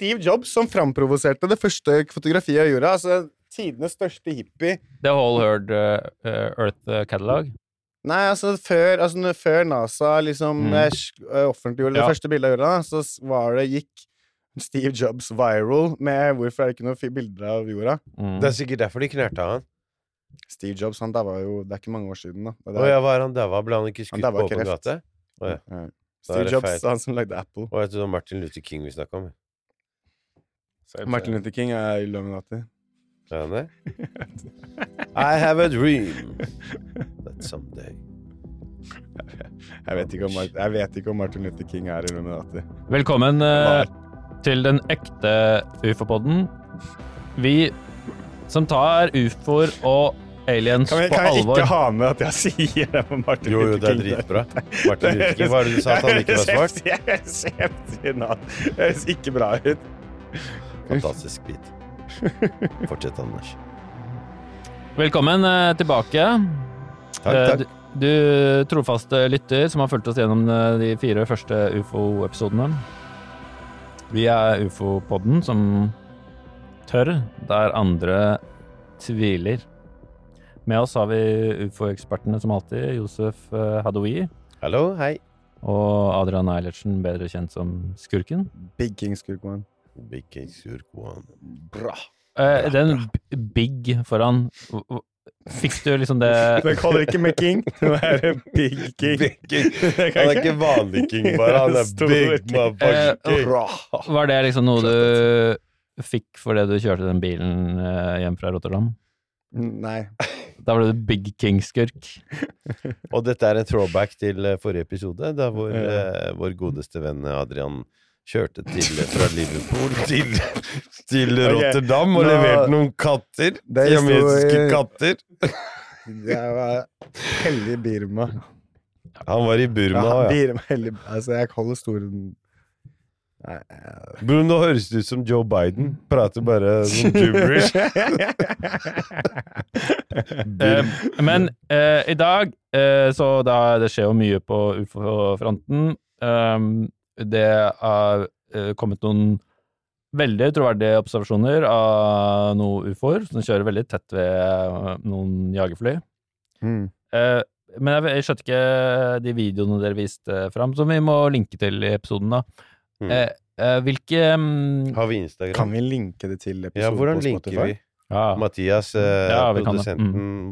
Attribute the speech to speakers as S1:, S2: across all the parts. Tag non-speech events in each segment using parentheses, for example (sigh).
S1: Steve Jobs som framprovoserte det første fotografiet jeg gjorde. Altså tidenes største hippie.
S2: The Whole Heard uh, uh, Earth uh, Catalog.
S1: Nei, altså før, altså, før NASA liksom
S2: Mm.
S1: eh, eh, offentliggjorde det
S2: Ja.
S1: første bildet av jorda, så var det, gikk Steve Jobs viral med 'Hvorfor er det ikke noen bilder av jorda?'
S2: Mm.
S3: Det er sikkert derfor de knerta han.
S1: Steve Jobs han daua jo Det er ikke mange år siden, da. Det
S3: ja, var han daua? Ble han ikke skutt
S1: han
S3: på åpen gate? Oh, ja.
S1: ja. Steve Jobs,
S3: feil.
S1: han som lagde Apple.
S3: Og jeg tror det var Martin Luther King vi snakka om.
S1: Martin Luther King er Illuminati.
S3: Er han det? (laughs) I have a dream that someday
S1: Jeg vet ikke om, Mar- jeg vet ikke om Martin Luther King er Illuminati.
S2: Velkommen eh, til den ekte ufo-podden. Vi som tar ufoer og aliens
S1: Kan, vi,
S2: på
S1: kan jeg ikke ha med at jeg sier det på Martin
S3: Jo, jo, det er dritbra. (laughs) Martin Luther King, hva er det du sa at han ikke var svart? (laughs)
S1: Jeg. Det høres ikke bra ut.
S3: Fantastisk bit. (laughs) Fortsett, Anders.
S2: Velkommen eh, tilbake.
S3: Takk,
S2: Eh,
S3: takk.
S2: Du, du trofaste lytter som har fulgt oss gjennom eh, de fire første ufo-episodene. Vi er ufo-podden som tør der andre tviler. Med oss har vi ufo-ekspertene som alltid, Josef Hadoui
S3: Hallo, hei.
S2: og Adrian Eilertsen, bedre kjent som Skurken.
S1: Big King Skurkman.
S3: Big cake Surkwan.
S1: Bra.
S2: Eh, den big foran Fikk du liksom det (laughs)
S1: Det kaller ikke med King. (laughs) Det er Big King.
S3: Big King. Han er ikke vanlig king, (laughs) bare. Han er
S1: Stor
S3: big
S1: king.
S3: motherfucking
S2: Eh. Var det liksom noe du fikk fordi du kjørte den bilen eh, hjem fra Rotterdam?
S1: Nei.
S2: Da ble du Big King-skurk.
S3: Og dette er en throwback til eh, forrige episode, da hvor
S1: Ja.
S3: eh, vår godeste venn Adrian kjørte til, fra Liverpool (laughs) til, til Rotterdam og
S1: nå-
S3: leverte noen katter.
S1: Er historie-
S3: katter. (laughs)
S1: Jeg var hellig i Birma.
S3: Han var i Burma
S1: Ja,
S3: ja.
S1: Birma hellig. Altså, jeg holder store Nei jeg...
S3: Bro, nå høres det ut som Joe Biden. Prater bare som gibberish. (laughs)
S2: Eh, men eh, i dag eh, Så da det skjer jo mye på ufo-fronten. Um, det har eh, kommet noen veldig troverdige observasjoner av noen ufoer som kjører veldig tett ved eh, noen jagerfly.
S1: Mm.
S2: Eh, men jeg, jeg skjønte ikke de videoene dere viste fram, som vi må linke til i episoden, da.
S3: Mm.
S2: Eh, eh, hvilke mm,
S3: Har vi Instagram?
S1: Kan vi linke det til episoden
S3: Ja, hvordan
S1: på
S3: linker vi?
S2: ja.
S3: Mathias, eh,
S2: Ja, vi kan det.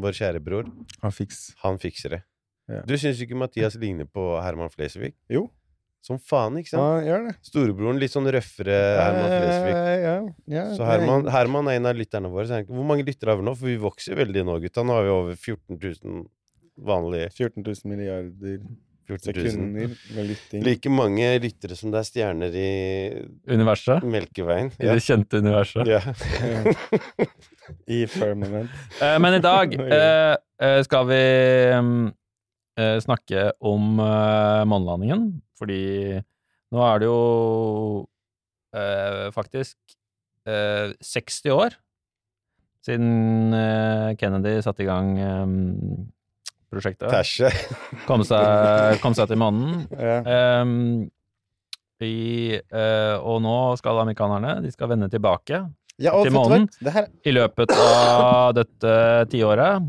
S3: vår kjære bror,
S1: Han fiks.
S3: han fikser det.
S1: Ja.
S3: Du syns ikke Mathias ligner på Herman Flesvig?
S1: Jo.
S3: Som faen, ikke sant?
S1: Ja, gjør det.
S3: Storebroren litt sånn røffere Herman Flesvig.
S1: Ja, ja,
S3: Så Herman, Herman er en av lytterne våre. Så Hvor mange lyttere har vi nå? For vi vokser veldig nå, gutta. Nå har vi over 14 000 vanlige
S1: 14 000 milliarder
S3: 14 000.
S1: sekunder med lytting.
S3: Like mange lyttere som det er stjerner i
S2: Universet?
S3: Melkeveien.
S2: I det kjente universet.
S3: Ja. (laughs)
S1: I firmament.
S2: Eh, men i dag (laughs) eh, eh, skal vi mm, snakke om eh, månelandingen, fordi nå er det jo eh, faktisk eh, 60 år siden eh, Kennedy satte i gang eh, prosjektet.
S3: Tæsje.
S2: Kom seg, kom seg til månen. (laughs)
S1: Ja.
S2: Ehm, i, eh, og nå skal amerikanerne de skal vende tilbake
S1: Ja,
S2: Til månen? I løpet av dette tiåret.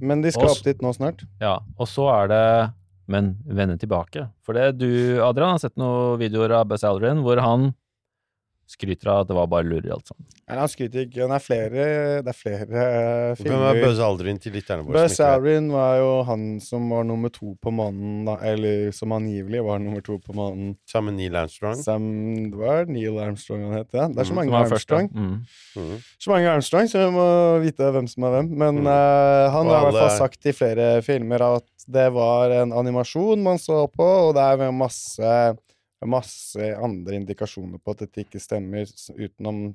S1: Men de skal
S2: Oss-
S1: opp dit nå snart.
S2: Ja, og så er det Men vende tilbake. For det du, Adrian, har sett noen videoer av Buzz Aldrin hvor han skryter av at det var bare lureri, alt sammen.
S1: Nei, han skryter ikke. Det er flere, det er flere filmer.
S3: Hvem er. Buzz Aldrin til lytterne våre?
S1: Buzz? Aldrin var jo han som var nummer to på månen, da. Eller som angivelig var nummer to på månen.
S3: Sammen med Neil Armstrong.
S1: Sam, det var Neil Armstrong han het, ja. Det er så
S3: Mm,
S1: mange
S2: mm, først.
S1: Armstrong.
S2: Mm.
S1: Så mange Armstrong, så vi må vite hvem som er hvem. Men
S3: Mm.
S1: uh, han har i hvert fall sagt i flere filmer at det var en animasjon man så på, og det er masse, masse andre indikasjoner på at dette ikke stemmer, utenom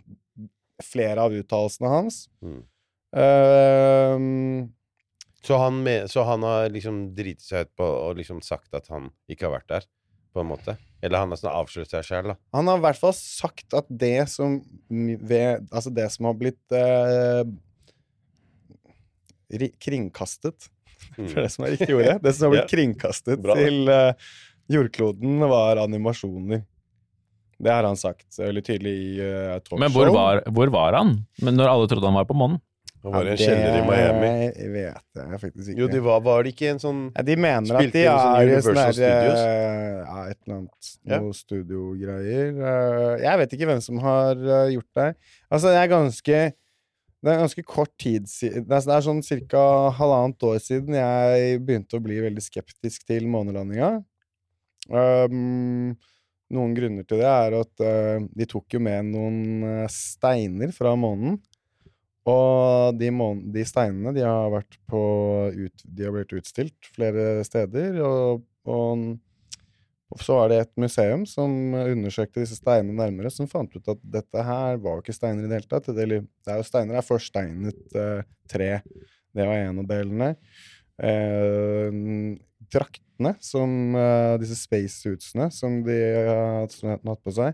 S1: flere av uttalelsene hans.
S3: Mm.
S1: Uh,
S3: Så, han med, så han har liksom driti seg ut på og liksom sagt at han ikke har vært der, på en måte? Eller han har sånn avslørt seg sjøl, da?
S1: han har i hvert fall sagt at det som ved, Altså det som har blitt eh, ri- kringkastet
S3: Mm. (laughs)
S1: For det som er riktig ordet. Det som har (laughs) blitt
S3: Ja.
S1: kringkastet
S3: Bra.
S1: til eh, jordkloden, var animasjoner. Det har han sagt veldig tydelig i uh, talkshow.
S2: Men hvor var, hvor var han Men når alle trodde han var på månen?
S3: Han var i en kjeller i Miami.
S1: Jeg vet jeg faktisk ikke.
S3: Jo, de var, var det ikke en sånn
S1: ja, De mener at de er i sånn der,
S3: Studios?
S1: eh, Ja, et eller annet
S3: Ja.
S1: noe studiogreier. Eh, jeg vet ikke hvem som har gjort det. Altså, det er ganske Det er ganske kort tid siden Det det er sånn ca. halvannet år siden jeg begynte å bli veldig skeptisk til månelandinga. Um, noen grunner til det er at uh, de tok jo med noen eh, steiner fra månen. Og de, mån de steinene de har vært på ut De har blitt utstilt flere steder. Og, og, og så var det et museum som undersøkte disse steinene nærmere, som fant ut at dette her var ikke steiner i det hele tatt. Det, er jo steiner er forsteinet uh, tre. Det var en av delene. Eh, draktene som uh, Disse spacesuitsene som de har hatt på seg,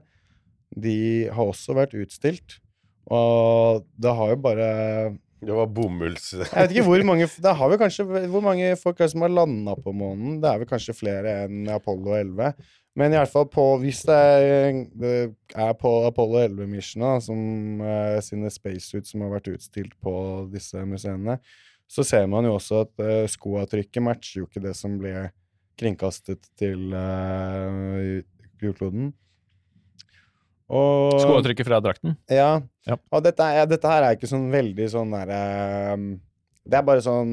S1: de har også vært utstilt. Og det har jo bare
S3: Det var bomulls...
S1: Jeg vet ikke hvor mange Det har vel kanskje Hvor mange folk er det som har landa på månen? Det er vel kanskje flere enn Apollo 11. Men i alle fall på Hvis det er, det er på Apollo 11-missionen, som eh, sine spacesuits som har vært utstilt på disse museene, så ser man jo også at uh, skoavtrykket matcher jo ikke det som ble kringkastet til uh, jordkloden. Og
S2: Skoavtrykket fra drakten?
S1: ja.
S2: Ja.
S1: Og dette, dette her er ikke sånn veldig sånn derre Det er bare sånn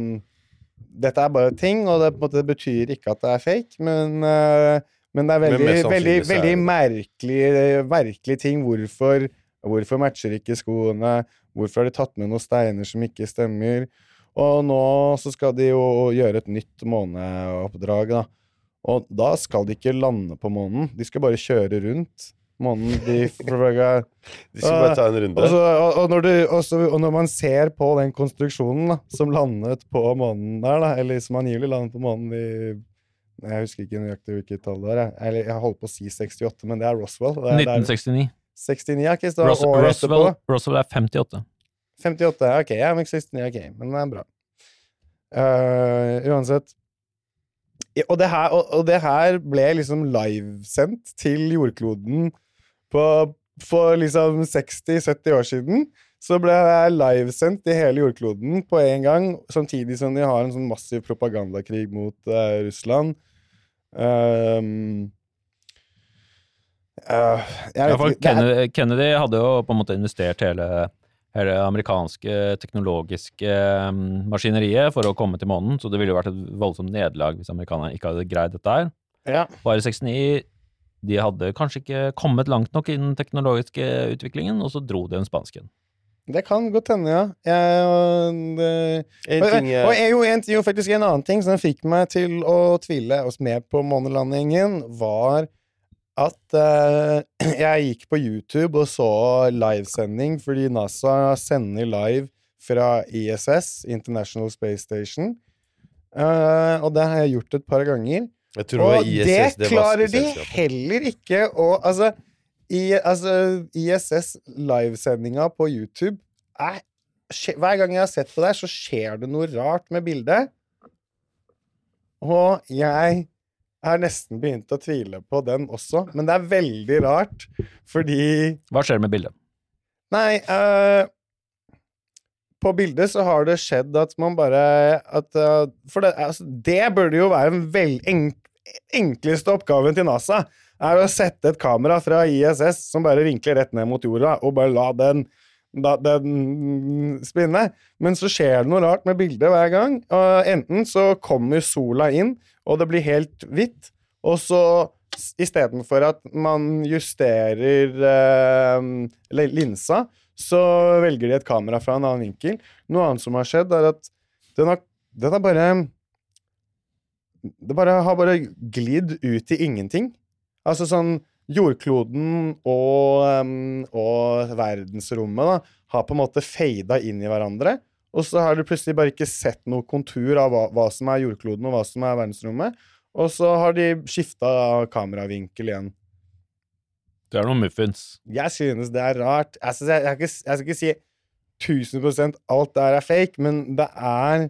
S1: Dette er bare ting, og det måte betyr ikke at det er fake, men, uh, men det er veldig, veldig, veldig merkelig, merkelig ting. Hvorfor, hvorfor matcher ikke skoene? Hvorfor har de tatt med noen steiner som ikke stemmer? Og nå så skal de jo gjøre et nytt måneoppdrag, da. Og da skal de ikke lande på månen, de skal bare kjøre rundt månen. De,
S3: De skal bare ta en runde.
S1: og, så, og, og, når du, og, så, og når man ser på den konstruksjonen da, som landet på månen der, da, eller som angivelig landet på månen i Jeg husker ikke nøyaktig hvilket tall det er. jeg. Eller jeg holdt på å si 68, men det er Roswell. Det er, er
S2: 1969.
S1: 69, ja, var
S2: Roswell. Roswell er 58.
S1: 58, Ok, ok. er men 69, ok. Men det er bra. Uh, uansett. Og det, her, og, og det her ble liksom livesendt til jordkloden på, for liksom 60-70 år siden. Så ble det livesendt i hele jordkloden på en gang, samtidig som de har en sånn massiv propagandakrig mot uh, Russland. Um, uh, jeg
S2: Ja, for Kennedy, Kennedy hadde jo på en måte investert hele, hele amerikanske teknologiske mm, maskineriet for å komme til månen, så det ville jo vært et voldsomt nederlag hvis amerikanerne ikke hadde greid dette her.
S1: ja.
S2: Bare 69 de hadde kanskje ikke kommet langt nok i den teknologiske utviklingen, og så dro de en spansken.
S1: Det kan godt hende, ja. Jeg, og det,
S3: En
S1: og,
S3: ting
S1: og er jo, en, jo faktisk en annen ting som fikk meg til å tvile oss med på månelandingen, var at uh, (clears throat) jeg gikk på YouTube og så livesending, fordi NASA sender live fra ISS, International Space Station. uh, og det har jeg gjort et par ganger. Og
S3: ISS.
S1: det
S3: Det
S1: klarer de heller ikke å Altså, i, altså ISS livesendinga på YouTube er Hver gang jeg har sett på det, så skjer det noe rart med bildet. Og jeg har nesten begynt å tvile på den også, men det er veldig rart, fordi
S2: Hva skjer med bildet?
S1: Nei, uh, på bildet så har det skjedd at man bare at, uh, For det, altså, det burde jo være den vel enk, enkleste oppgaven til NASA. Er å sette et kamera fra ISS som bare vinkler rett ned mot jorda, og bare la den, den spinne. Men så skjer det noe rart med bildet hver gang. Og enten så kommer sola inn, og det blir helt hvitt, og så istedenfor at man justerer eh, linsa, så velger de et kamera fra en annen vinkel. Noe annet som har skjedd, er at den har, den har bare Det bare, har bare glidd ut i ingenting. Altså sånn Jordkloden og, og verdensrommet da, har på en måte fada inn i hverandre. Og så har du plutselig bare ikke sett noe kontur av hva, hva som er jordkloden og hva som er verdensrommet. Og så har de skifta kameravinkel igjen.
S2: Det er noen muffins.
S1: Jeg synes det er rart. Jeg, synes jeg, jeg, ikke- jeg skal ikke si 1000 alt der er fake, men det er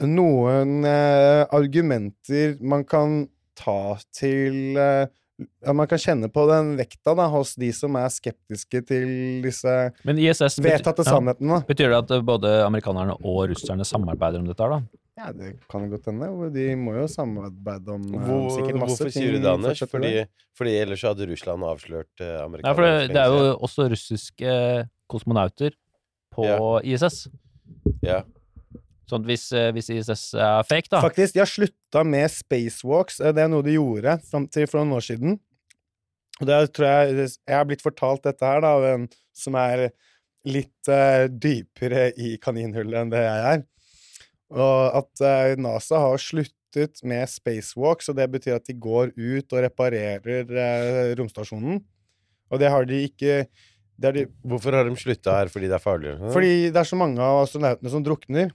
S1: noen eh, argumenter man kan ta til eh, ja, Man kan kjenne på den vekta da, hos de som er skeptiske til disse
S2: Men ISS
S1: vedtatte
S2: ja.
S1: sannhetene. Ja,
S2: Betyr det at eh, både amerikanerne og russerne samarbeider om dette da?
S1: Ja, det kan godt hende. De må jo samarbeide om eh,
S3: Hvor,
S1: sikkert masse
S3: hvorfor
S1: ting.
S3: sier du det, Anders? Fordi, fordi ellers hadde Russland avslørt eh,
S2: Ja, for det, det er jo også russiske kosmonauter på ISS.
S3: siden. ja.
S2: Sånn hvis, eh, hvis ISS er fake, da
S1: Faktisk, de har slutta med spacewalks. eh, Det er noe de gjorde fram til for noen år siden. Og det tror jeg Jeg har blitt fortalt dette her da, av en som er litt uh, dypere i kaninhullet enn det jeg er. Og at uh, NASA har sluttet med spacewalks, og det betyr at de går ut og reparerer uh, romstasjonen. Og det har de ikke det har de,
S3: Hvorfor har de slutta her? Fordi det er farlig?
S1: Fordi det er så mange av astronautene som drukner.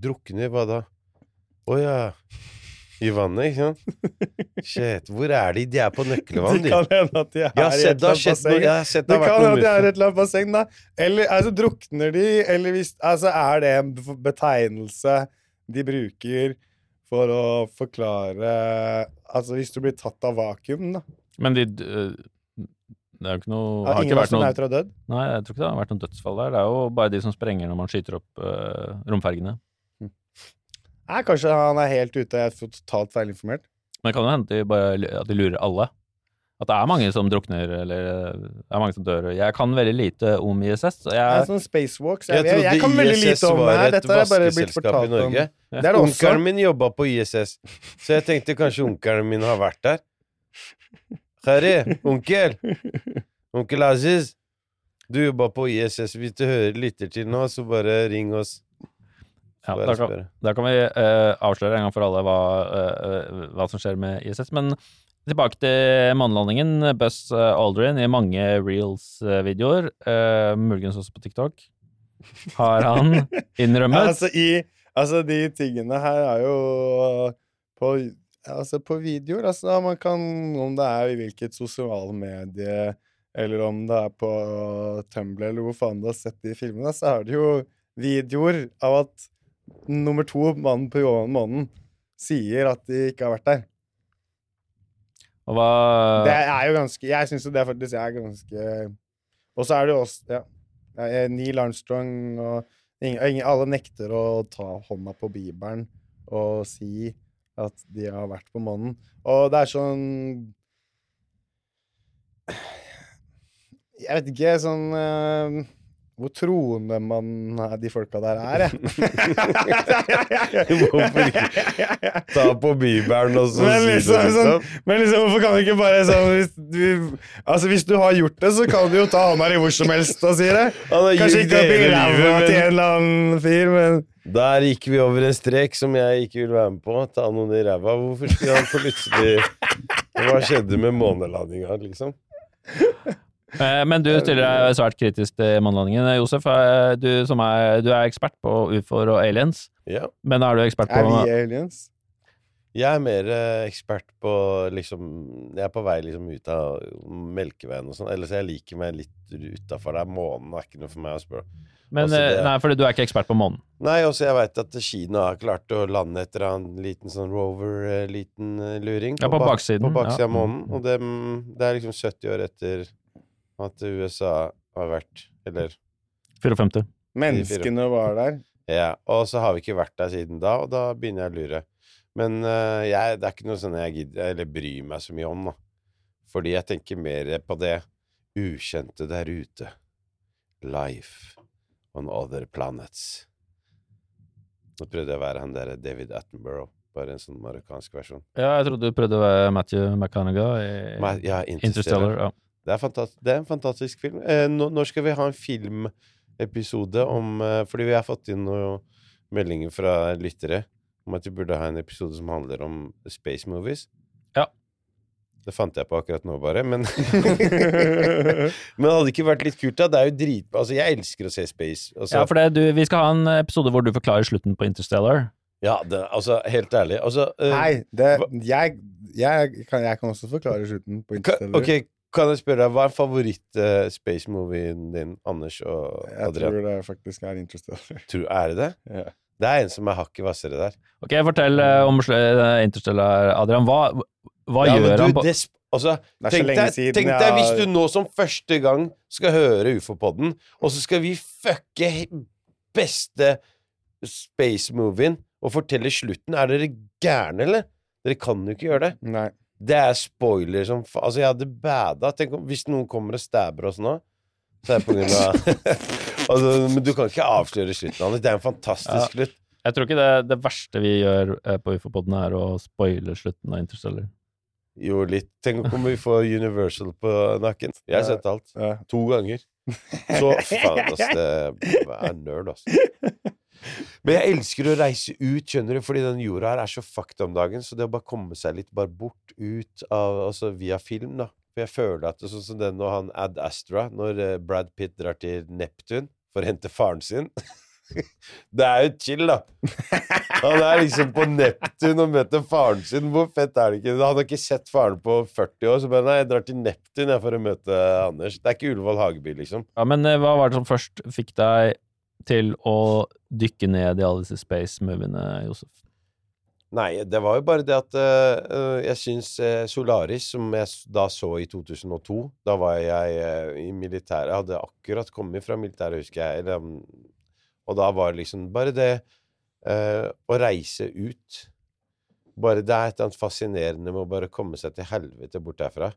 S3: Drukner? Hva da? Å ja. I vannet, ikke sant? Shit. Hvor er de? De er på nøkkelvann,
S1: Det
S3: de.
S1: kan hende at de er i et eller annet
S3: noe.
S1: basseng.
S3: Sett det
S1: Det kan hende at de er i et eller annet basseng, da. Eller altså, drukner de, eller hvis Altså, er det en betegnelse de bruker for å forklare Altså, hvis du blir tatt av vakuum, da.
S2: Men de eh, Det er jo ikke noe
S1: Ja,
S2: har
S1: ingen
S2: ikke vært noe
S1: har dødd?
S2: Nei, jeg tror ikke det har vært noen dødsfall der. Det er jo bare de som sprenger når man skyter opp uh, romfergene.
S1: Nei, kanskje han er helt ute, jeg er totalt feilinformert.
S2: Men det kan jo hende de, bare, at de lurer alle. At det er mange som drukner, eller det er mange som dør. Jeg kan veldig lite om ISS. Jeg,
S1: jeg er sånn Spacewalks
S3: Jeg
S1: Jeg, jeg, jeg kan veldig lite om det her. Dette jeg bare blitt
S3: vaskeselskap i
S1: fortalt om.
S3: Ja.
S1: Det er det.
S3: Onkelen min jobba på ISS, så jeg tenkte kanskje onkelen min har vært der. Harry, onkel! Onkel Aziz, du jobba på ISS. Hvis du hører lytter til nå, så bare ring oss.
S2: Ja, da, kan, da kan vi uh, avsløre en gang for alle hva, eh, hva som skjer med ISS. Men tilbake til månelandingen. Buzz Aldrin i mange reels-videoer, uh, muligens også på TikTok, har han (laughs) innrømmet
S1: altså, i, altså, de tingene her er jo på, altså, på videoer. Altså, man kan, om det er i hvilket sosiale medie, eller om det er på Tumblr, eller hvor faen du har sett de filmene, så er det jo videoer av at nummer to, mannen på månen, sier at de ikke har vært der.
S2: Og hva
S1: Det er jo ganske Jeg syns jo det faktisk er ganske Og så er det jo også Ja. Neil Armstrong og ingen, ingen, alle nekter å ta hånda på Bibelen og si at de har vært på månen. Og det er sånn Jeg vet ikke sånn eh, Hvor troende man er de folka der er, jeg.
S3: Hvorfor ikke ta på Bibelen og så
S1: Men
S3: si det,
S1: liksom, sånn,
S3: liksom?
S1: men liksom, hvorfor kan du ikke bare sånn hvis du, Altså, hvis du har gjort det, så kan du jo ta hånda di hvor som helst og si det.
S3: Altså,
S1: Kanskje ikke opp i ræva til en eller annen fyr, men
S3: Der gikk vi over en strek som jeg ikke vil være med på. Ta noen i ræva. Hvorfor skulle han plutselig Hva skjedde med månelandinga, liksom?
S2: Eh, Men du stiller deg svært kritisk til månelandingen. Josef, eh, du, som er, du er ekspert på ufoer og aliens,
S3: Ja.
S2: men er du ekspert på er
S1: vi aliens?
S3: Jeg er mer eh, ekspert på liksom Jeg er på vei liksom ut av Melkeveien og sånn. Ellers jeg liker meg litt utafor der. Månen er ikke noe for meg å spørre.
S2: Men
S3: Altså, det-
S2: eh, Nei, fordi du er ikke ekspert på månen.
S3: Nei, også jeg veit at Kina har klart å lande etter en liten sånn rover, eh, liten eh, luring.
S2: Ja, på
S3: på
S2: baksiden,
S3: På baksiden
S2: ja.
S3: av månen. Og det, det er liksom 70 år etter at USA har vært Eller
S2: 54.
S1: Menneskene var der.
S3: Ja, og så har vi ikke vært der siden da, og da begynner jeg å lure. Men uh, jeg, det er ikke noe sånn jeg gidder, eller bryr meg så mye om, da. Fordi jeg tenker mer på det ukjente der ute. Life on other planets. Nå prøvde jeg å være han derre David Attenborough, bare en sånn marokkansk versjon.
S2: Ja, jeg trodde du prøvde å være Matthew McConaughey i
S3: Ma ja, Interstellar.
S2: Interstellar. Ja.
S3: Det, er det er en fantastisk film. Eh, nå, når skal vi ha en filmepisode om eh, Fordi vi har fått inn noen meldinger fra lyttere om at vi burde ha en episode som handler om space movies.
S2: Ja.
S3: Det fant jeg på akkurat nå, bare. Men (laughs) Men det hadde ikke vært litt kult, da? Det er jo dritbra. Altså, jeg elsker å se space. Altså,
S2: ja, for det, du, vi skal ha en episode hvor du forklarer slutten på Interstellar.
S3: ja, det, altså helt ærlig. Altså uh,
S1: Nei, det, jeg, jeg, kan, jeg kan også forklare slutten på Interstellar.
S3: Ok, kan jeg spørre deg, hva er favoritt-space-movien din, Anders og Adrian?
S1: Jeg tror det faktisk er Interstellar. (laughs)
S3: Tror, er det det?
S1: Yeah.
S3: Det er en som er hakket hvassere der.
S2: Ok, fortell eh, om eh, Interstellar, Adrian. Hva, hva
S3: ja,
S2: gjør
S3: du,
S2: han på
S3: det, Altså, tenk deg, tenk
S1: jeg
S3: deg hvis du nå som første gang skal høre ufo-podden, og så skal vi fucke beste space-movien og fortelle slutten. Er dere gærne, eller? Dere kan jo ikke gjøre det.
S1: Nei.
S3: Det er spoiler som fa Altså, jeg hadde bada. Tenk om hvis noen kommer og stabber oss nå, så er det på grunn av (laughs) altså, Men du kan ikke avsløre slutten, Anders. Det er en fantastisk slutt.
S2: Jeg tror ikke det, det verste vi gjør eh, på UFO-poden, er å spoile slutten av Interstellar.
S3: Jo, litt. Tenk om vi får Universal på nakken. Jeg har sett alt.
S1: Ja.
S3: To ganger. (laughs) Så faen, ass. Det er nerd, ass. (laughs) Men jeg elsker å reise ut, skjønner du, fordi den jorda her er så fucked om dagen. Så det å bare komme seg litt bare bort ut av Altså via film, da. For jeg føler at det er sånn som den når han Ad Astra, når eh, Brad Pitt drar til Neptun for å hente faren sin. (laughs) Det er jo chill, da. Han er liksom på Neptun og møter faren sin. Hvor fett er det ikke? Han har ikke sett faren på 40 år, så bare nei, jeg drar til Neptun jeg for å møte Anders. Det er ikke Ullevål Hageby, liksom.
S2: Ja, men eh, hva var det som først fikk deg til å dykke ned i alle disse space-moviene, Josef?
S3: Nei, det var jo bare det at eh, jeg syns eh, Solaris, som jeg da så i 2002 Da var jeg uh, i militæret. Jeg hadde akkurat kommet fra militæret, husker jeg. Eller, um, og da var det liksom bare det uh, å reise ut Bare Det er et eller annet fascinerende med å bare komme seg til helvete bort derfra.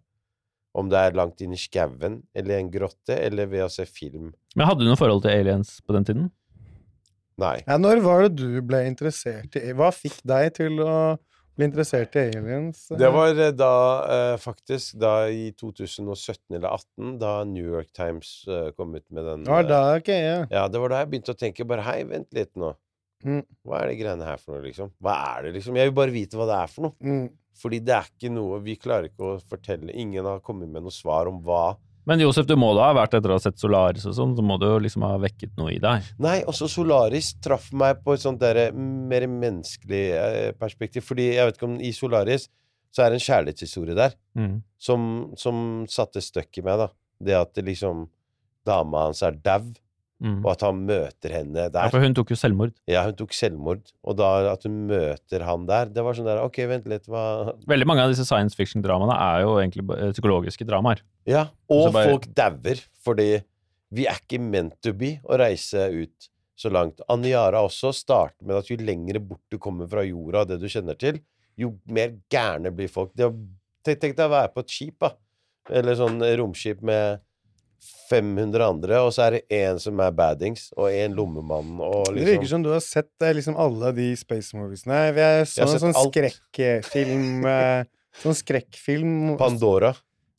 S3: Om det er langt inn i skauen, eller en grotte, eller ved å se film.
S2: Men Hadde du noe forhold til aliens på den tiden?
S3: Nei.
S1: Ja, når var det du ble interessert i Hva fikk deg til å bli interessert i aliens?
S3: Det var eh, da eh, faktisk da i 2017 eller 2018, da New York Times eh, kom ut med den Ja,
S1: da, ok, ja.
S3: Ja, det var da jeg begynte å tenke bare Hei, vent litt nå.
S1: Mm.
S3: Hva er det greiene her for noe, liksom? Hva er det, liksom? Jeg vil bare vite hva det er for noe.
S1: Mm.
S3: Fordi det er ikke noe Vi klarer ikke å fortelle Ingen har kommet med noe svar om hva
S2: Men Josef, du må da ha vært etter å ha sett Solaris og sånn, så må du jo liksom ha vekket noe i deg.
S3: Nei, også Solaris traff meg på et sånt derre mer menneskelig eh, perspektiv. Fordi jeg vet ikke om i Solaris så er det en kjærlighetshistorie der.
S2: Mm.
S3: som, som satte støkk i meg, da. Det at det liksom dama hans er dau,
S2: Mm.
S3: og at han møter henne
S2: Ja,
S3: der.
S2: for hun tok jo selvmord.
S3: Ja, hun tok selvmord, og da at hun møter han der, det var sånn der Ok, vent litt, hva
S2: Veldig mange av disse science fiction-dramaene er jo egentlig eh, psykologiske dramaer.
S3: Ja,
S2: Og bare-
S3: folk dauer, fordi vi er ikke meant to be å reise ut så langt. Aniara også starter med at jo lengre bort du kommer fra jorda og det du kjenner til, jo mer gærne blir folk. Tenk, tenk deg å være på et skip, da. Eller sånn romskip med 500 andre, og så er det én som er baddings, og én lommemann, og liksom
S1: Det virker som du har sett eh, liksom alle de space moviesene. Jeg så
S3: Jeg
S1: en sånn
S3: alt.
S1: skrekkfilm (laughs) eh, Sånn skrekkfilm
S3: Pandora.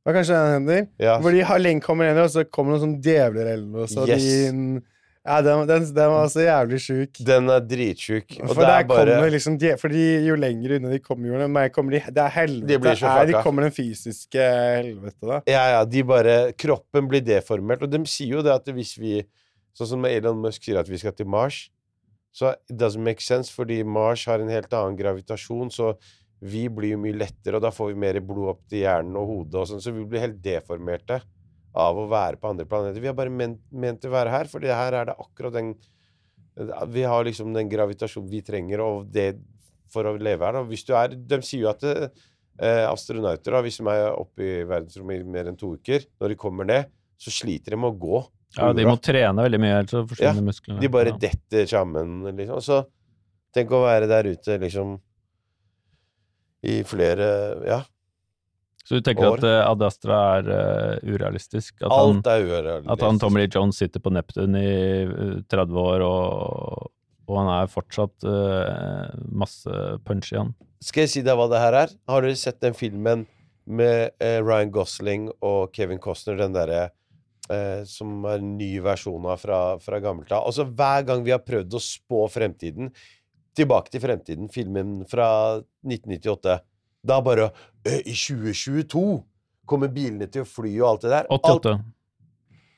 S1: Hva kanskje den hender?
S3: Ja.
S1: Hvor de har lenge kommer inn, og så kommer noen sånne djevler eller noe. Så
S3: Yes.
S1: de Ja, den, den, den var så jævlig sjuk.
S3: Den er dritsjuk. Og
S1: For
S3: det er bare
S1: liksom de, Fordi jo lenger unna de kommer, jo mer kommer de Det er helvete.
S3: De
S1: er, de kommer den fysiske helvete, da.
S3: Ja, ja, de bare Kroppen blir deformert. Og de sier jo det at hvis vi Sånn som Elon Musk sier at vi skal til Mars, så it doesn't make sense, fordi Mars har en helt annen gravitasjon, så vi blir jo mye lettere, og da får vi mer blod opp til hjernen og hodet og sånn, så vi blir helt deformerte av å være på andre planeter. Vi er bare ment, ment til å være her, for her er det akkurat den Vi har liksom den gravitasjonen vi trenger, og det for å leve her, da. Hvis du er De sier jo at det, eh, astronauter, da, hvis de er oppe i verdensrommet i mer enn to uker, når de kommer ned, så sliter de med å gå.
S2: Ja, de må trene veldig mye, ellers forsvinner
S3: Ja,
S2: musklene.
S3: De bare
S2: Ja.
S3: detter sammen, liksom. Så tenk å være der ute, liksom, i flere Ja.
S2: Så du tenker
S3: år.
S2: at uh, Ad Astra er uh, urealistisk? At han,
S3: Alt er urealistisk.
S2: at han Tommy Lee Jones sitter på Neptun i uh, 30 år, og, og han er fortsatt eh, masse punch i han?
S3: Skal jeg si deg hva det her er? Har dere sett den filmen med eh, Ryan Gosling og Kevin Costner, den derre eh, som er en ny versjon av fra, fra gammelt av? Altså, hver gang vi har prøvd å spå fremtiden Tilbake til fremtiden, filmen fra 1998. Da bare eh, I 2022 kommer bilene til å fly og alt det der. Alt,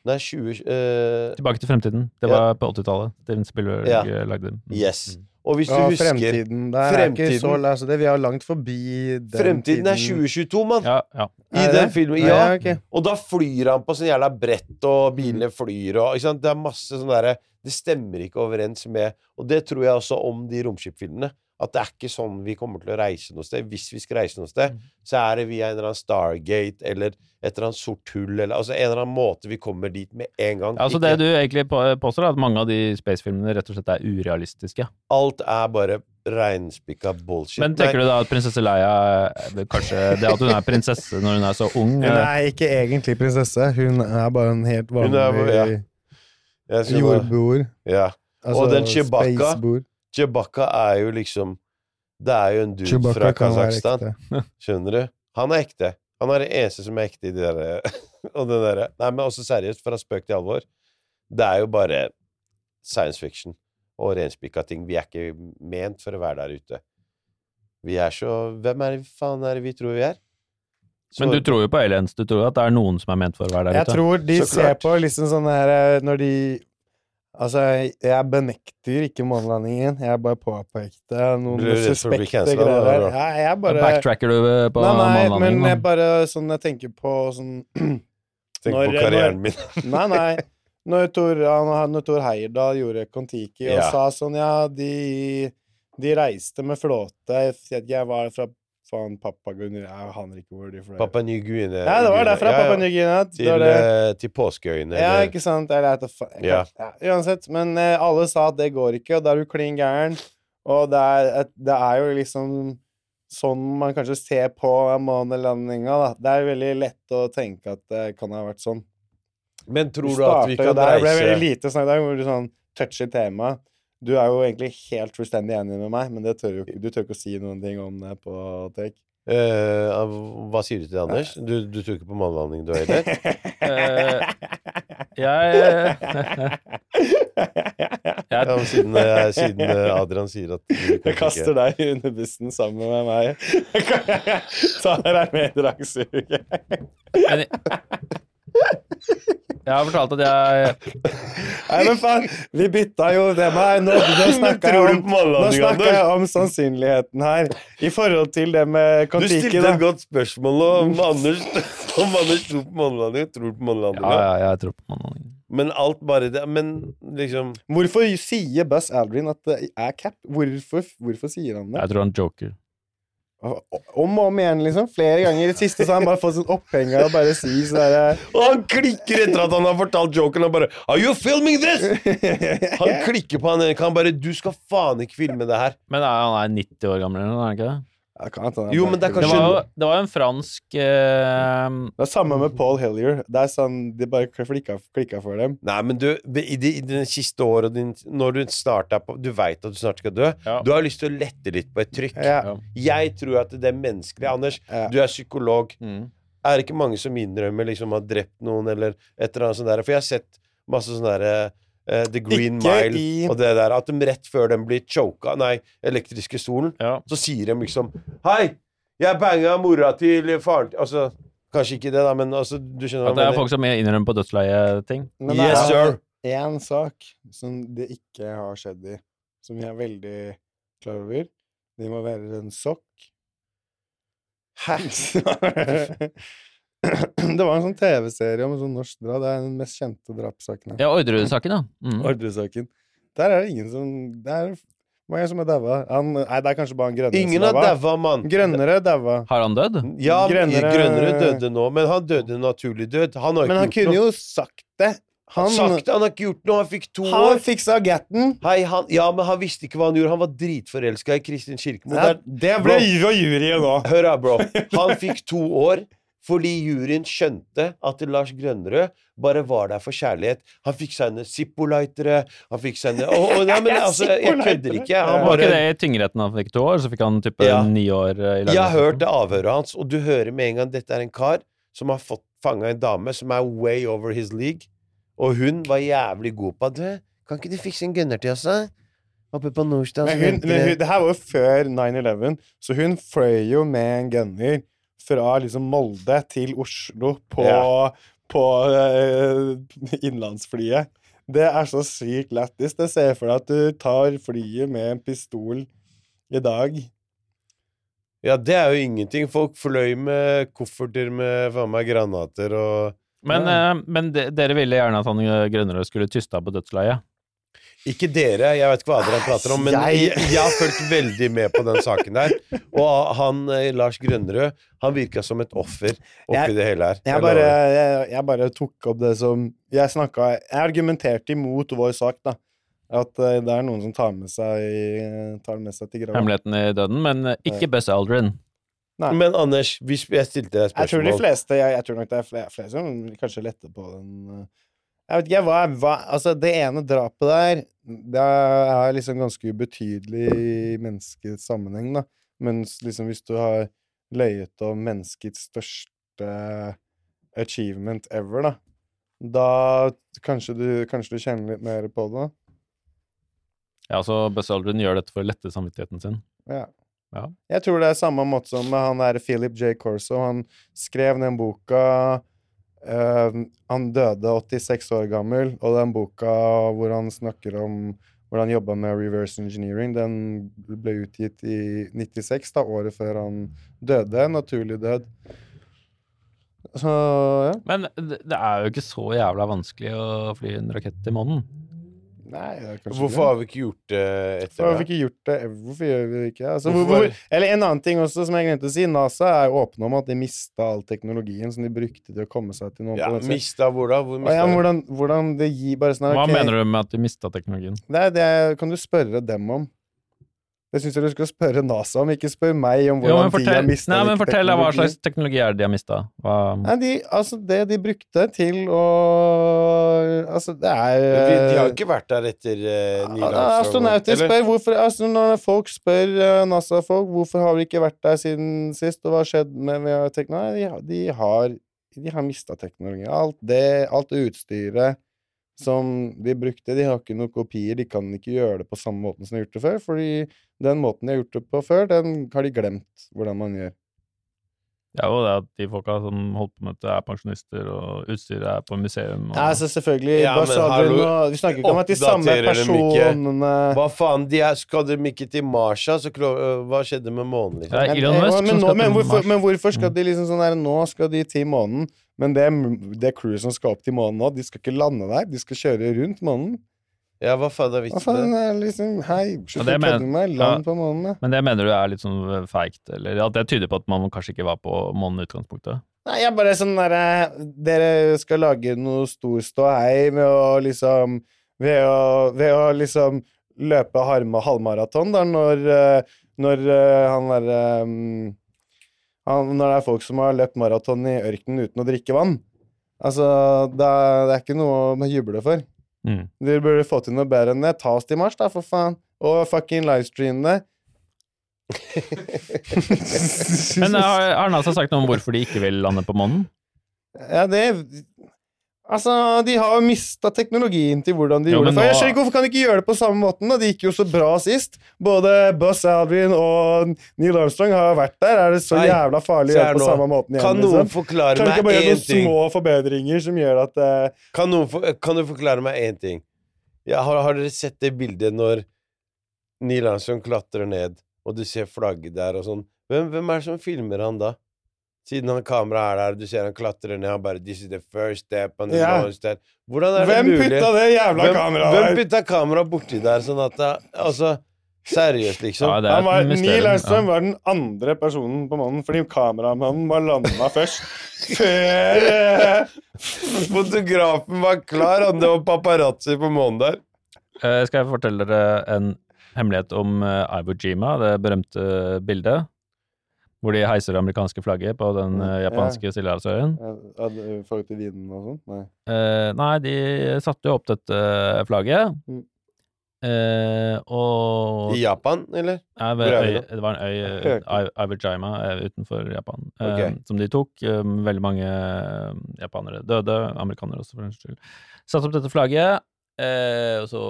S3: nei, 20 Uh...
S2: Tilbake til fremtiden. Det
S3: Ja.
S2: var på 80-tallet. Steven Spielberg
S3: Ja.
S2: eh, lagde den. Mm.
S3: Yes. Og hvis du
S1: Ja,
S3: husker
S1: fremtiden. Der er ikke så altså det, Vi er langt forbi den
S3: Fremtiden er 2022, mann!
S2: Ja, ja.
S3: I
S1: Er
S3: den
S1: det?
S3: filmen.
S1: Ja,
S3: Nei,
S1: okay.
S3: Og da flyr han på sånn jævla brett, og bilene flyr, og ikke sant? Det er masse sånn derre Det stemmer ikke overens med Og det tror jeg også om de romskipfilmene. At det er ikke sånn vi kommer til å reise noe sted. Hvis vi skal reise noe sted,
S2: Mm.
S3: så er det via en eller annen Stargate eller et eller annet sort hull, eller altså en eller annen måte vi kommer dit med en gang.
S2: Ja, altså
S3: Ikke-
S2: Det du egentlig påstår, er at mange av de spacefilmene rett og slett er urealistiske.
S3: Alt er bare reinspikka bullshit.
S2: Men tenker du da at prinsesse Leia eh, Kanskje det at hun er prinsesse når hun er så ung
S1: Hun
S2: eh,
S1: er ikke egentlig prinsesse, hun er bare en helt vanlig
S3: er- ja.
S1: Jordboer.
S3: Ja.
S1: Altså,
S3: Og den Chewbacca? Chewbacca er jo liksom Det er jo en dude
S1: Chewbacca
S3: fra Kasakhstan. (laughs) Skjønner du? Han er ekte. Han er den eneste som er ekte i de der (laughs) Og det derre Nei, men også seriøst, fra spøk til alvor. Det er jo bare science fiction og renspikka ting. Vi er ikke ment for å være der ute. Vi er så Hvem er det faen er det vi tror vi er? Så-
S2: Men du tror jo på aliens. Du tror at det er noen som er ment for å være der
S1: Jeg
S2: ute.
S1: tror de ser på liksom sånn her eh, Når de Altså, jeg benekter ikke månelandingen. Jeg bare påpekte noen
S3: Blir
S1: suspekte greier.
S3: da,
S1: Ja, jeg bare
S2: Backtracker du eh, på
S1: Nei, nei, men jeg bare sånn Jeg tenker på sånn (clears throat)
S3: Tenk
S1: når-
S3: på karrieren min.
S1: Nei, nei. (laughs) Når Tor, han- når Tor Heyerdahl gjorde Kon-Tiki og
S3: Ja.
S1: sa sånn Ja, de, de reiste med flåte Jeg var fra faen Papua Jeg aner ikke hvor de fløy.
S3: Pappa Ny Guinea.
S1: ja, det var derfra.
S3: Ja.
S1: Papua Ny Guinea.
S3: Til,
S1: det.
S3: eh, til påskeøyene.
S1: Ja, ikke sant? Eller,
S3: Ja.
S1: ja. Uansett. Men eh, alle sa at det går ikke, og da er du klin gæren. Og det er, et, det er jo liksom sånn man kanskje ser på månelandinga, da. Det er veldig lett å tenke at det kan ha vært sånn.
S3: Men tror
S1: Du
S3: du at vi kan
S1: der. Det ble veldig lite snakk der, hvor du sånn toucher tema. Du er jo egentlig helt fullstendig enig med meg, men det tør jo, du tør ikke å si noen ting om det på take.
S3: Uh, Hva sier du til det, Anders? Du, du tror ikke på månelanding, du heller?
S2: uh, jeg
S3: Ja,
S2: jeg,
S3: ja. siden, eh, siden Adrian sier at
S1: Jeg kaster deg under bussen sammen med meg. (laughs) Tar deg med i dragsuget.
S2: Jeg har fortalt at jeg
S1: Nei, men faen, vi bytta jo tema her. Nå, nå (laughs) snakka jeg, om- nå
S3: månelanding,
S1: jeg om sannsynligheten her, i forhold til det med
S3: Du
S1: Kon-Tiki,
S3: stilte et godt spørsmål om Anders Om Anders tror på månelanding. Tror på månelanding?
S2: Ja, ja, jeg tror på månelandingen.
S3: Men alt bare det Men liksom
S1: Hvorfor sier Buzz Aldrin at det er cap? Hvorfor, hvorfor sier han det?
S2: Jeg tror han joker.
S1: Om og om igjen, liksom. Flere ganger. I det siste så har han bare fått sånn opphenger og bare si sånn derre
S3: Og han klikker etter at han har fortalt joken, og bare Are you filming this?! (laughs) Han klikker på han ene Han bare Du skal faen ikke filme det her.
S2: Men er, han er 90 år gammel, eller noe, er han ikke det?
S3: Jo, men det er
S2: Det var jo, det var jo en fransk eh,
S1: Det er samme med Paul Hillier. Det er sånn, De bare klikka, klikka for dem.
S3: Nei, men du, i de, de siste året din, Når du starta på Du veit at du snart skal dø.
S2: Ja.
S3: Du har lyst til å lette litt på et trykk.
S1: Ja.
S3: Jeg tror at det er menneskelig. Anders,
S1: Ja.
S3: du er psykolog.
S2: mm.
S3: Er det ikke mange som innrømmer liksom å ha drept noen, eller et eller annet sånt der? For jeg har sett masse sånne derre eh, The Green
S1: Ikke
S3: Mile
S1: i-
S3: og det der. At de rett før den blir choka, nei, elektriske stolen,
S2: ja.
S3: så sier de liksom Hei, jeg banga mora til faren til Altså, kanskje ikke det, da, men altså, du skjønner
S2: At det er folk som innrømmer på dødsleie-ting.
S3: Yes,
S1: er
S3: sir.
S1: én sak som det ikke har skjedd i, som jeg er veldig klar over. Det må være en sokk.
S3: Hæ? (laughs) (laughs) (clears throat)
S1: det var en sånn TV-serie om en sånn norsk drap. Det er den mest kjente drapssaken.
S2: Ja, Orderud-saken, da. Mm. (laughs)
S1: Ordresaken. Der er det ingen som Det er mange som er daua. Nei, det er kanskje bare han Grønne
S3: Ingen
S1: som daua.
S3: daua, mann.
S1: Grønnere daua.
S2: Har han dødd?
S3: Ja,
S1: Grønnere-
S3: Grønnere døde nå, men han døde naturlig død. Han har
S1: Men han
S3: gjort
S1: kunne
S3: noe.
S1: jo sagt det.
S3: Han,
S1: Han,
S3: sagt, han har ikke gjort noe, han fikk to
S1: han
S3: år.
S1: fiksa gatten.
S3: Hei, han, ja, men han visste ikke hva han gjorde. Han var dritforelska i Kristin Kirkemo.
S1: Ja, det ble fra juryen nå.
S3: Hør her, bro. (laughs) Han fikk to år fordi juryen skjønte at Lars Grønnerød bare var der for kjærlighet. Han fikk seg en Zippo-lightere, han fikk seg en oh, oh, nei, men (laughs) altså, jeg kødder ikke. Han
S2: Var ikke det i tingretten han fikk to år, så fikk han type
S3: Ja.
S2: ni år i i
S3: Jeg har hørt det avhøret hans, og du hører med en gang dette er en kar som har fått fanga en dame som er way over his league, og hun var jævlig god på det. Kan ikke du fikse en gunner til oss, da? Oppe på Nordstrand.
S1: Men hun, men hun, det her var jo før 9-11, så hun fløy jo med en gunner fra liksom Molde til Oslo på,
S3: Ja.
S1: på uh, innlandsflyet. Det er så sykt lættis. Det ser jeg for deg at du tar flyet med en pistol i dag.
S3: Ja, det er jo ingenting. Folk fløy med kofferter med faen meg granater og
S2: Men, eh, men de, dere ville gjerne at han eh, Grønnerød skulle tysta på dødsleiet.
S3: Ikke dere, jeg vet ikke hva dere prater om, men jeg,
S1: Jeg-
S3: har fulgt veldig med på den saken der. Og han eh, Lars Grønnerød, han virka som et offer oppi
S1: Jeg-
S3: det hele her.
S1: Jeg
S3: Jeg
S1: bare, jeg, jeg bare tok opp det som Jeg snakka Jeg argumenterte imot vår sak, da. At eh, det er noen som tar med seg, tar med seg til graven.
S2: Hemmeligheten i døden, men eh, ikke Buzz Aldrin.
S3: Men Anders, hvis jeg stilte deg spørsmål
S1: Jeg tror de fleste jeg, jeg tror nok det er flere, flere som kanskje lette på den. Jeg vet ikke, hva, hva Altså, det ene drapet der, det er liksom ganske ubetydelig i menneskets sammenheng, da. Mens liksom hvis du har løyet om menneskets største achievement ever, da, da kanskje du, kanskje du kjenner litt mer på det.
S2: Ja, så Buzz Aldrin gjør dette for å lette samvittigheten sin.
S1: Ja.
S2: Ja.
S1: Jeg tror det er samme måte som med han der Philip J. Corso. Han skrev den boka eh, Han døde 86 år gammel, og den boka hvor han snakker om hvor han jobba med reverse engineering, den ble utgitt i 96, da, året før han døde. Naturlig død. Så ja.
S2: Men det er jo ikke så jævla vanskelig å fly en rakett til månen.
S1: Nei,
S3: Hvorfor har vi ikke gjort det
S1: Hvorfor
S3: etter
S1: har vi ikke gjort det? Hvorfor gjør vi det ikke? Altså,
S3: Hvorfor
S1: Hvorfor? eller en annen ting også som jeg glemte å si. NASA er jo åpne om at de mista all teknologien som de brukte til å komme seg til noen
S3: Ja,
S1: planeter.
S3: mista hvor da? Hvor mista
S1: ja, hvordan, hvordan det gir bare sånn
S2: Hva
S1: okay.
S2: mener du med at de mista teknologien?
S1: Det, det kan du spørre dem om. Det syns jeg du skal spørre NASA om, ikke spør meg om
S2: Jo,
S1: hvordan
S2: men
S1: de har
S2: fortell,
S1: mista
S2: nei, men fortell hva slags teknologi er det de har mista.
S1: Nei, de, altså, det de brukte til å Altså, det er
S3: de, de har jo ikke vært der etter uh, Neil
S1: Ja, Astronauter spør hvorfor altså Når folk spør uh, NASA-folk hvorfor har vi ikke vært der siden sist, og hva har skjedd med, med teknologi, de, de har, de har mista teknologi. Alt det, alt utstyret som de brukte, de har ikke noen kopier. De kan ikke gjøre det på samme måten som de har gjort det før, fordi den måten de har gjort det på før, den har de glemt hvordan man gjør.
S2: Ja, og det at de folka som holdt på med dette, er pensjonister, og utstyret er på museum. Og...
S1: Ja, altså selvfølgelig
S3: Ja, men hallo,
S1: og Vi snakker ikke om at de samme personene
S3: Hva faen, de er, skal de ikke til Mars, da? Så øh, Hva skjedde med månen, liksom?
S2: Ja,
S1: Men,
S2: Elon
S1: eh,
S2: Musk
S1: men,
S2: som
S1: nå, men,
S2: til
S1: hvorfor,
S2: Mars.
S1: men hvorfor skal
S2: Mm.
S1: de liksom sånn her Nå skal de til månen, men det, det crewet som skal opp til månen nå, de skal ikke lande der. De skal kjøre rundt månen.
S3: Ja, hva faen er
S1: Hva
S3: vitsen
S1: faen
S3: med det?
S1: er liksom Hei, slutt å kødde med meg. Land
S2: ja.
S1: på månen, da.
S2: Men det mener du er litt sånn feigt? Eller at det tyder på at man kanskje ikke var på månen i utgangspunktet?
S1: Nei, jeg bare sånn derre Dere skal lage noe stor ståhei med å liksom Ved å, ved å liksom løpe halvmaraton, da, når, eh, når eh, han derre um, han, Når det er folk som har løpt maraton i ørkenen uten å drikke vann. Altså, det er, det er ikke noe å juble for.
S2: Mm.
S1: Dere burde få til noe bedre enn det. Ta oss til Mars, da, for faen. Og fucking livestream det. (laughs)
S2: Men har, har NASA sagt noe om hvorfor de ikke vil lande på månen?
S1: Ja, det Altså, de har jo mista teknologien til hvordan de
S2: Jo,
S1: gjorde det. Jeg skjønner ikke hvorfor kan de ikke gjøre det på samme måten. da? Det gikk jo så bra sist. Både Buzz Aldrin og Neil Armstrong har vært der. Er det så
S3: Nei,
S1: jævla farlig å gjøre det på samme måten
S3: Kan
S1: igjen?
S3: noen
S1: Liksom?
S3: forklare
S1: Kan du ikke bare gjøre noen små forbedringer som gjør at uh...
S3: Kan, noen for, kan du forklare meg én ting? Ja, har, har dere sett det bildet når Neil Armstrong klatrer ned, og du ser flagget der og sånn? Hvem, hvem er det som filmer han da? Siden han kameraet er der, du ser han klatrer ned, han bare 'This is the first step on the
S1: Ja.
S3: launch step'. Hvordan er
S1: Hvem
S3: det mulig?
S1: putta det jævla
S3: hvem,
S1: kameraet
S3: hvem
S1: der?
S3: putta kameraet borti der, sånn at det, Altså, seriøst, liksom.
S2: Ja,
S1: Han var. Neil Armstrong
S2: Ja.
S1: var den andre personen på månen, fordi kameramannen var landa først. Før eh,
S3: Fotografen var klar, og det var paparazzi på månen der.
S2: Uh, skal jeg fortelle dere en hemmelighet om uh, Ivo Jima, det berømte bildet? Hvor de heiser det amerikanske flagget på den eh,
S1: Ja.
S2: japanske stillehavsøyen.
S1: Ja, I forhold til vinen og sånn? Nei.
S2: Uh, nei, de satte jo opp dette flagget.
S1: Mm.
S2: Uh, og
S3: I Japan, eller?
S2: Nei, ved øy, det var en øy,
S1: Jeg
S2: I- Iwo eh, utenfor Japan, okay.
S3: Ok.
S2: som de tok. Eh, veldig mange eh, japanere døde, amerikanere også, for den skyld. Satte opp dette flagget, eh, og så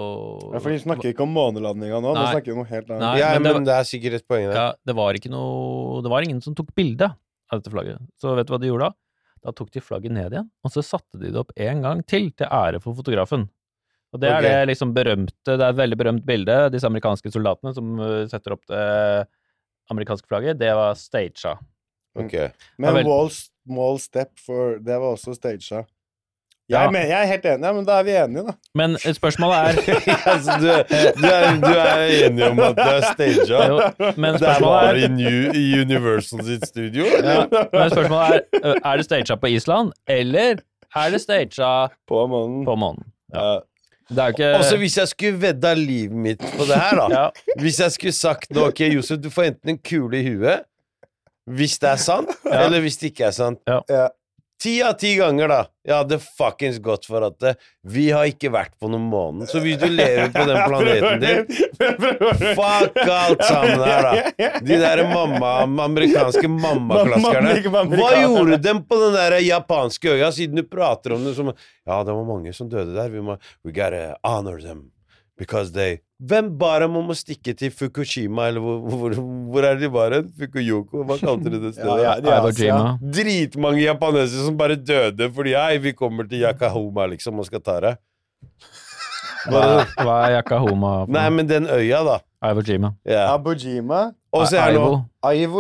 S1: Ja, for de snakker ikke om månelandinga nå,
S2: Nei.
S1: snakker om noe helt annet.
S2: Nei,
S3: ja,
S2: men
S3: men
S2: det
S3: det, er sikkert et poeng der.
S2: Ja, det var ikke noe Det var ingen som tok bilde av dette flagget. Så vet du hva de gjorde da? Da tok de flagget ned igjen, og så satte de det opp en gang til, til ære for fotografen. Og det
S3: okay.
S2: er det liksom berømte Det er et veldig berømt bilde, disse amerikanske soldatene som uh, setter opp det amerikanske flagget. Det var staged.
S3: Okay.
S1: Men
S2: vel.
S1: Wall Step for Det var også staged.
S2: Ja.
S1: Jeg, men, jeg er helt enig, ja, men da er vi enige, da.
S2: Men spørsmålet er (laughs)
S3: altså, du, du, er, du er enig om at det er staged?
S2: Men
S3: Det er bare i, New, Universal sitt studio?
S2: ja, Men spørsmålet er Er det staged på Island, eller er det staged
S1: På månen.
S2: på månen?
S1: Ja.
S2: Det er ikke
S3: Også hvis jeg skulle vedda livet mitt på det her, da.
S2: ja,
S3: Hvis jeg skulle sagt nå, ok, Josef, du får enten en kule i huet, hvis det er sant, eller hvis det ikke er sant.
S1: Ja.
S3: Ti av ti ganger, da. Jeg hadde fuckings gått for at eh, vi har ikke vært på noen måned. Så hvis du lever på den (laughs) planeten din Fuck alt sammen her, da. De der mamma, amerikanske mammaklaskerne. Hva gjorde dem på den der japanske øya, siden du prater om det som Ja, det var mange som døde der. Vi må We gotta honor them. Because they Hvem ba dem om å stikke til Fukushima, eller hvor, hvor, hvor er det de var hen? Fukuyoko? Hva kalte de det (laughs) stedet?
S1: Ja, ja.
S2: Jima.
S3: Dritmange japanesere som bare døde fordi Hei, vi kommer til Yakahoma, liksom, og skal ta det.
S2: Hva, hva er Yakahoma?
S3: Nei, men den øya, da.
S2: Iwo
S3: Yeah.
S1: Abujima.
S3: Og så er det
S2: Iwo.
S3: nå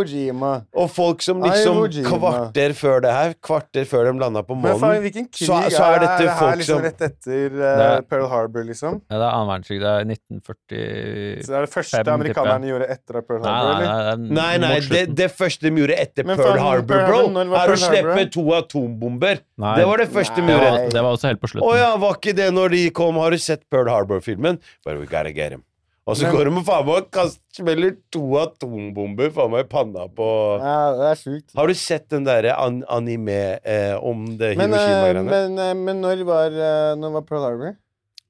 S1: Jima.
S3: Og folk som liksom kvarter før det her, kvarter før de landa på
S1: Men
S3: månen
S1: hvilken krig
S3: Så- så er dette
S1: det her
S3: folk
S1: liksom
S3: som-
S1: rett etter
S2: Det er-
S1: Pearl Harbor, liksom?
S2: Ja, det er annen verdenskrig. Det er 1945
S1: Så det er det første amerikanerne gjorde etter Pearl Harbor,
S2: nei,
S1: eller?
S2: nei, det er
S3: Nei, nei, det, det første de gjorde etter
S1: Men
S3: Pearl Harbor, bro, er å slippe to atombomber.
S2: Nei,
S3: Det var det første de gjorde.
S2: det var også helt på
S3: Å
S2: slutten.
S3: ja, var ikke det når de kom? Har du sett Pearl Harbor-filmen? But we gotta get him. Og så går de og faen meg og kaster, smeller to atombomber faen meg i panna på
S1: Ja, det er sjukt.
S3: Har du sett den derre an anime eh, om det
S1: eh,
S3: Hiroshima-greiene?
S1: men, men, men når var, eh, når var Pearl Harbor?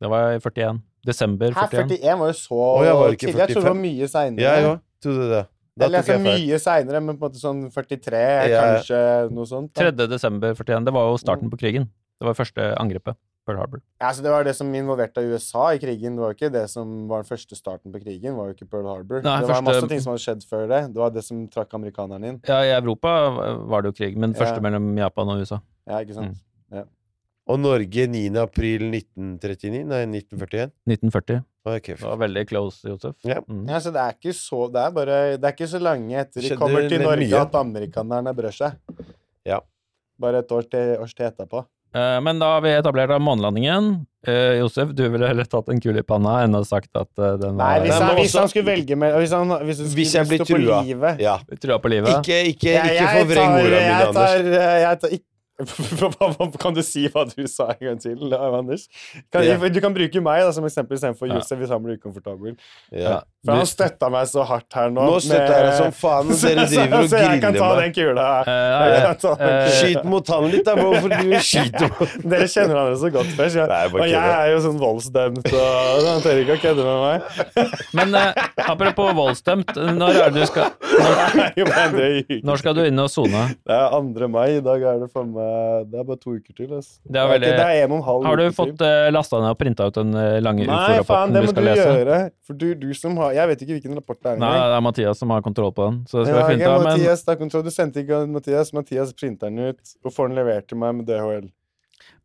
S2: Det var i 41. Desember
S1: Her
S2: 41.
S1: 41 var jo så
S3: oh, jeg var ikke
S1: tidlig. Jeg trodde det var mye seinere.
S3: Ja, ja. Trodde det. Da
S1: Eller altså mye seinere, men på en måte sånn 43,
S3: Ja.
S1: kanskje noe sånt. da.
S2: 3. desember 41. Det var jo starten på krigen. Det var første angrepet. Pearl Harbor.
S1: Ja, så det var det som involverte USA i krigen. Det var jo ikke det som var den første starten på krigen. Var jo ikke Pearl Harbor.
S2: Nei,
S1: det var
S2: første-
S1: masse ting som hadde skjedd før det. Det var det som trakk amerikanerne inn.
S2: Ja, i Europa var det jo krig, men
S1: Ja.
S2: første mellom Japan og USA.
S1: Ja, ikke sant?
S3: Og Norge 9. april 1939? Nei, 1941?
S2: 1940.
S3: Okay,
S2: Det var veldig close, Josef.
S3: Ja.
S2: Mm.
S1: Ja, så det er ikke så Det er bare Det er ikke så lenge etter de
S3: Skjedde
S1: kommer til Norge
S3: mye.
S1: at amerikanerne brør seg.
S3: Ja.
S1: Bare et års til, års til etterpå.
S2: Eh, Men da har vi etablert månelandingen. Eh, Josef, du ville heller tatt en kule i panna enn å sagt at eh, den
S1: Nei,
S2: var
S1: hvis, han, hvis han skulle velge med Hvis, han, hvis, han
S3: Hvis
S1: skulle
S3: jeg blir
S1: stå på
S3: trua.
S1: livet
S3: Ja.
S2: trua på livet.
S3: Ikke, ikke, ikke
S1: jeg
S3: forvreng ordene mine, Anders.
S1: jeg tar-
S3: Anders.
S1: Jeg tar ikke Kan du si hva du sa en gang til, Anders? Kan,
S3: Ja.
S1: Du kan bruke meg da, som eksempel istedenfor
S2: Ja.
S1: Hvis han blir ukomfortabel.
S3: Ja.
S1: For han støtta meg så hardt her nå.
S3: Nå støtter jeg deg som faen, og (laughs)
S1: Så-
S3: dere driver og
S1: Så jeg kan ta den kula.
S2: Eh,
S1: Uh,
S2: uh,
S1: kula.
S3: Skyt mot han litt, da, bro, for du skyter (laughs) mot
S1: Dere kjenner hverandre så godt først.
S3: Nei,
S1: og jeg er jo sånn voldsdømt, og han tør ikke å kødde med meg. (laughs)
S2: Men eh, apropos voldsdømt, når er det du skal når,
S1: Jeg er
S2: når skal du inn og sone?
S1: Det er 2. mai. I dag er det for meg Det er bare to uker til. ass.
S2: Det er veldig-
S1: det er en og en halv
S2: Har du fått uh, lasta ned og printa ut den eh, lange
S1: Nei, faen,
S2: ufo-rapporten
S1: det
S2: du
S1: må
S2: skal
S1: du
S2: lese?
S1: gjøre. For du, du som har Jeg vet ikke hvilken rapport det er
S2: Nei, det er Mathias som har kontroll på den. Så det skal
S1: Ja,
S2: finne okay. Men,
S1: Mathias, er kontroll. Du sendte ikke Mathias. Mathias printer den ut og får den levert til meg med DHL.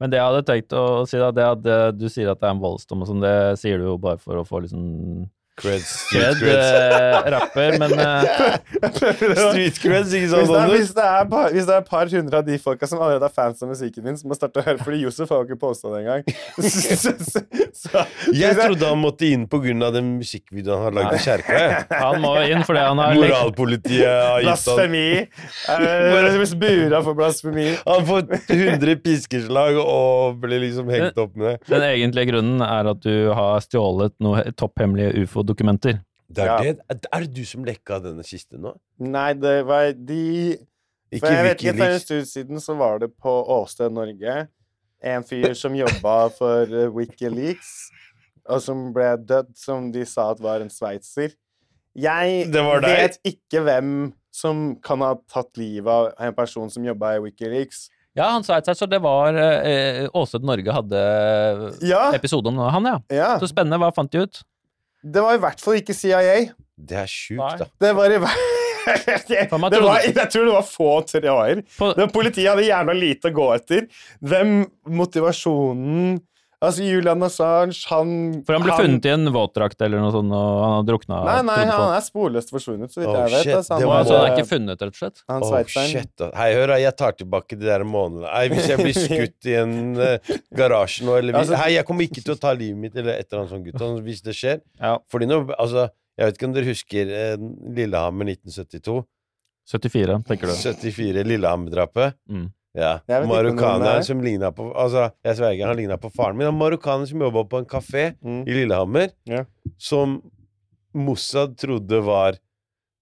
S2: men det jeg hadde tenkt å si, da, det at eh, du sier at det er en voldsdom og sånn, det sier du jo bare for å få liksom
S3: creds.
S2: kred,
S3: Street creds.
S2: eh, rapper, men eh,
S3: Street creds, ikke sant,
S1: hvis, det er hvis det er et par hundre av de folka som allerede er fans av musikken din, som har starta å høre Fordi Josef har jo ikke posta det engang. (laughs)
S3: Jeg trodde han måtte inn av den musikkvideoen han har lagd i kjerka. (laughs)
S2: han må inn fordi han har
S3: Moralpolitiet har gitt han
S1: Blasfemi. Eh, Hvis bura for blasfemi.
S3: Han får 100 piskeslag og blir liksom hengt opp med det.
S2: Den egentlige grunnen er at du har stjålet noe topphemmelige ufo-dokumenter.
S3: Det er,
S1: Ja.
S3: det. er det du som lekka denne kisten nå?
S1: Nei, det var de
S3: Ikke
S1: For jeg vet ikke, For en
S3: Wikileaks.
S1: stund siden så var det på Åsted Norge en fyr som jobba for eh, Wikileaks, og som ble dødd, som de sa at var en sveitser. Jeg
S3: Det var deg?
S1: vet ikke hvem som kan ha tatt livet av en person som jobba i Wikileaks.
S2: Ja, han sveitser seg, så det var eh, Åsted Norge hadde
S1: Ja,
S2: episode om han, ja.
S1: ja.
S2: Så spennende. Hva fant de ut?
S1: Det var i hvert fall ikke CIA.
S3: Det er sjukt, da.
S1: Det var i hvert (laughs) det var, Jeg tror det var få tråder. Politiet hadde gjerne lite å gå etter. Hvem motivasjonen Altså, Julian Assange, han
S2: For han ble funnet i en våtdrakt eller noe sånt, og han har drukna.
S1: Nei, nei, han er sporløst forsvunnet, så vidt
S3: Oh,
S1: jeg vet.
S3: shit,
S1: Altså, han,
S3: var-
S2: altså, han er ikke funnet, rett og slett?
S1: han
S3: Oh, shit. Hei, hør jeg tar tilbake de der månedene. Hei, hvis jeg blir skutt i en uh, (laughs) garasje nå, eller hvis,
S1: Altså-
S3: Hei, jeg kommer ikke til å ta livet mitt, eller et eller annet sånt, gutt, (laughs) hvis det skjer.
S2: Ja.
S3: Fordi nå, altså, jeg vet ikke om dere husker eh, Lillehammer 1972?
S2: 74, tenker du.
S3: 74, Lillehammer-drapet.
S2: Mm.
S3: Ja. Marokkaneren
S1: er.
S3: som ligna på Altså, jeg sverger, han ligna på faren min. Han marokkaner som jobba på en kafé
S1: Mm.
S3: i Lillehammer,
S1: Ja.
S3: som Mossad trodde var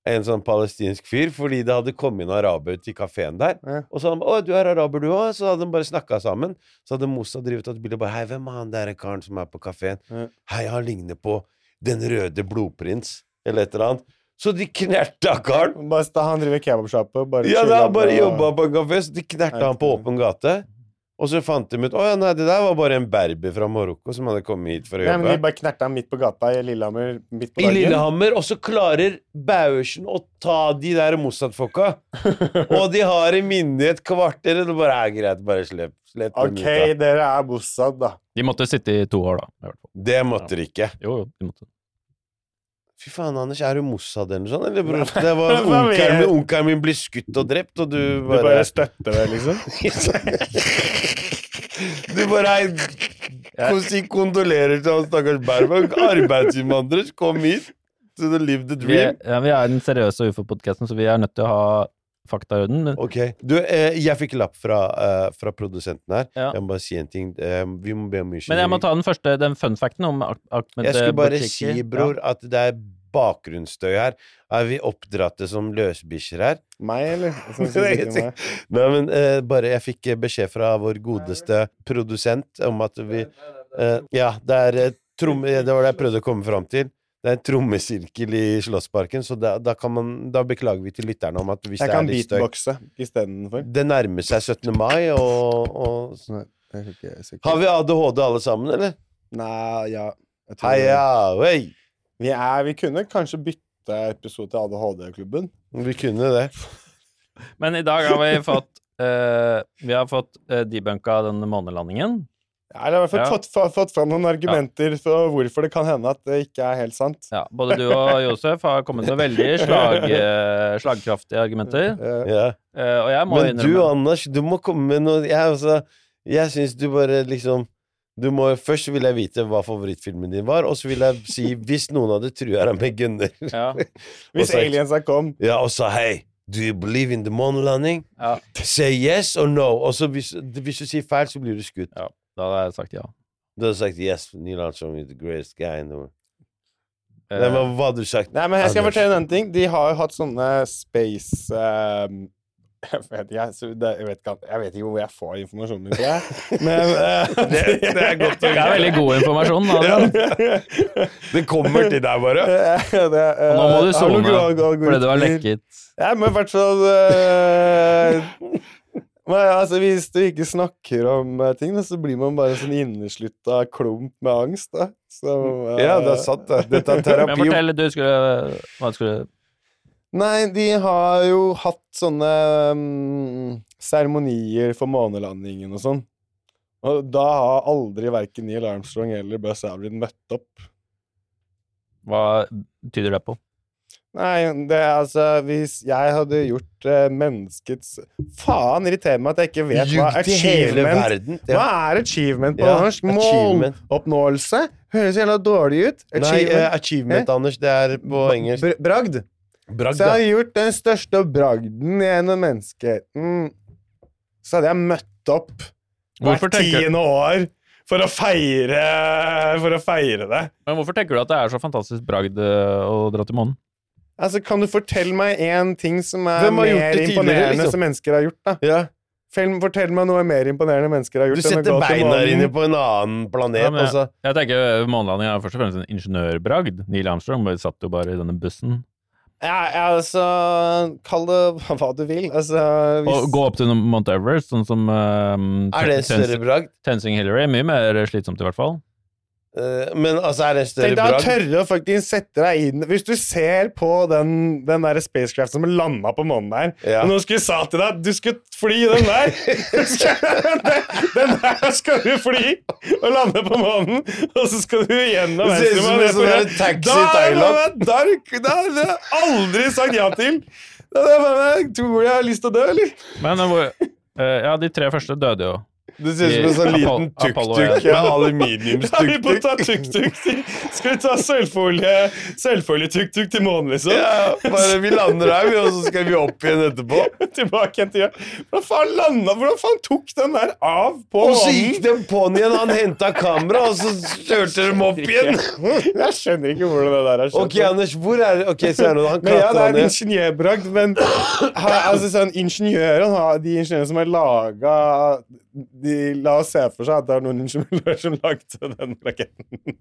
S3: en sånn palestinsk fyr, fordi det hadde kommet inn araber til kafeen der.
S1: Ja.
S3: Og så hadde de 'Å, du er araber, du òg?' Så hadde de bare snakka sammen. Så hadde Mossad drevet tatt bilde og bare 'Hei, hvem er han der karen som er på kafeen?'
S1: Ja.
S3: 'Hei, han ligner på Den røde blodprins', eller et eller annet. Så de knerta karen.
S1: Bare, han driver kebabsjappe.
S3: Ja, da han bare
S1: på-
S3: jobba på en kafé, så de knerta han på åpen gate. Og så fant de ut nei, det der var bare en berber fra Marokko som hadde kommet hit for å jobbe.
S1: Nei, men de bare knerta han midt på gata i Lillehammer midt på dagen. I.
S3: Lillehammer, og så klarer Bauersen å ta de der Mossad-folka. (laughs) og de har i minne et kvarter, og det bare er greit, bare slipp. Slipp dem
S1: Ok,
S3: ut,
S1: dere er Mossad, da.
S2: De måtte sitte i to år, da. i hvert fall.
S3: Det måtte de ikke.
S2: Jo, jo, de måtte.
S3: Fy faen, Anders, er du Mossad eller noe sånt? Eller bror? Det (laughs) var onkelen min, onkelen min blir skutt og drept, og du bare
S1: Du
S3: bare
S1: støtter det, liksom? (laughs)
S3: Du bare si kondolerer til han stakkars Berber. Arbeidsinnvandrer kom hit to live the
S2: Vi er,
S3: dream.
S2: ja, vi er den seriøse ufo-podkasten, så vi er nødt til å ha fakta i orden. Men
S3: Ok. Du, eh, jeg fikk lapp fra, eh, fra produsenten her.
S2: Ja.
S3: Jeg må bare si en ting. Eh, vi må be om unnskyldning.
S2: Men jeg må ta den første, den fun facten om Ahmed
S3: Jeg skulle bare
S2: Bouchiki.
S3: si, bror, at det er bakgrunnsstøy her. Er vi oppdratte som løsbikkjer her?
S1: Meg, eller? (laughs)
S3: Er. Nei, men eh, bare Jeg fikk eh, beskjed fra vår godeste produsent om at vi eh, Ja, det er eh, trom, eh, Det var det jeg prøvde å komme fram til. Det er en trommesirkel i Slottsparken, så da, da, kan man, da beklager vi til lytterne om at hvis
S1: Jeg
S3: det er
S1: kan
S3: litt støy
S1: beatboxe istedenfor.
S3: Det nærmer seg 17. mai, og, og
S1: Nei, ikke.
S3: Har vi ADHD alle sammen, eller?
S1: Nei, ja.
S3: Heia, hei!
S1: Vi, er, vi kunne kanskje bytte episode til ADHD-klubben.
S3: Vi kunne det.
S2: Men i dag har vi fått uh, Vi har fått uh, debunka den månelandingen.
S1: Ja, eller i hvert fall
S2: Ja.
S1: fått, fått, fram noen argumenter for hvorfor det kan hende at det ikke er helt sant.
S2: Ja, både du og Josef har kommet med veldig slag, (laughs) eh, slagkraftige argumenter.
S1: Eh,
S3: Ja.
S2: Eh, og jeg må
S3: Men du, Anders, du må komme med noe Jeg, altså, jeg syns du bare liksom du må, Først vil jeg vite hva favorittfilmen din var, og så vil jeg si hvis noen hadde trua deg med gunner
S2: ja, (laughs) (laughs)
S1: Hvis aliensa kom
S3: Ja, og sa hei, do you believe in the moon landing?
S2: ja,
S3: Say yes or no. Og så hvis, hvis du sier feil, så blir du skutt.
S2: ja, da hadde jeg sagt ja.
S3: Du hadde sagt yes, Neil Armstrong is the greatest guy in the world.
S2: Eh,
S3: Nei, men hva hadde du sagt?
S1: Nei, men jeg skal fortelle en ting. De har jo hatt sånne space um, (laughs) jeg, vet, jeg, det, jeg, vet ikke, jeg vet ikke hvor jeg får informasjonen min fra. (laughs) Men uh,
S3: Det, det er godt
S2: det er veldig god informasjon. Adrian. (laughs)
S3: Det kommer til deg, bare.
S1: det, uh,
S2: Og nå må du
S1: sone.
S2: Fordi du har lekket.
S1: Ja, men i hvert fall eh, men, altså, Hvis du ikke snakker om eh, ting, da, så blir man bare en sånn inneslutta klump med angst. da så, uh,
S3: Ja, det er sant, det. Dette er terapi.
S2: Men fortell, du skulle Hva skulle
S1: Nei, de har jo hatt sånne seremonier seremonier for månelandingen og sånn. Og da har aldri verken Neil Armstrong eller Buzz Aldrin møtt opp.
S2: Hva tyder det på?
S1: Nei, det er altså Hvis jeg hadde gjort uh, menneskets Faen, irriterer meg at jeg ikke vet hva achievement
S3: verden.
S1: Hva er achievement på
S3: Ja,
S1: norsk? Måloppnåelse? Høres jævla dårlig ut.
S3: Nei, uh,
S1: Achievement.
S3: eh? Anders. Det er på engelsk.
S1: Br- Bragd.
S3: Bragd,
S1: Så jeg hadde gjort den største bragden gjennom menneskeheten. Så hadde jeg møtt opp hvert tiende år for å feire For å feire det.
S2: men hvorfor tenker du at det er så fantastisk bragd eh, å dra til månen?
S1: Altså, Kan du fortelle meg én ting som er mer imponerende
S3: liksom?
S1: som mennesker har gjort? da?
S3: Ja.
S1: Fortell, fortell meg noe mer imponerende mennesker har gjort. Du
S3: setter beina dine på en annen planet,
S2: Ja,
S3: jeg,
S2: Jeg tenker Månelandingen er først og fremst en ingeniørbragd. Neil Armstrong bare satt jo bare i denne bussen.
S1: Ja, ja, altså Kall det hva du vil. Altså hvis,
S2: Og gå opp til Mount Everest, sånn som um,
S3: Er det en større bragd?
S2: Tensing Hillary. Mye mer slitsomt, i hvert fall.
S3: Eh, men altså, er det en større bragd?
S1: tørre å faktisk sette deg inn Hvis du ser på den, den der spacecraft som landa på månen der
S3: Ja.
S1: Og noen skulle sa til deg du skulle fly (laughs) den der den, der skal du fly og lande på månen, og så skal du gjennom
S3: Det ser ut som en sånn taxi i Thailand.
S1: Da har du da har du aldri sagt ja til. Da da, da, Tror du jeg har lyst til å dø, eller?
S2: Men hvor eh, Ja, de tre første døde jo.
S3: Det ser ut som en sånn liten tuk-tuk
S1: Potter
S3: aluminiumstuk-tuk. (laughs)
S1: tuk-tuk. Skal vi ta sølvfolie Sølvfolie-tuk-tuk til månen, liksom?
S3: Ja, bare vi lander her, og så skal vi opp igjen etterpå. (laughs)
S1: Tilbake igjen til ja. Hvordan faen landa Hvordan faen tok den der av på
S3: Og så
S1: gikk
S3: gikk på på'n igjen, han henta kamera, og så kjørte de opp (laughs) igjen.
S1: Jeg skjønner ikke hvordan det der har skjedd.
S3: Ok, Anders, hvor er det? Ok, se her nå, han
S1: men ja, det er en ingeniørbragd, men altså, sånn, ingeniøren har, de ingeniørene som har laga de, La oss se for seg at det er noen ingeniører som lagde den raketten.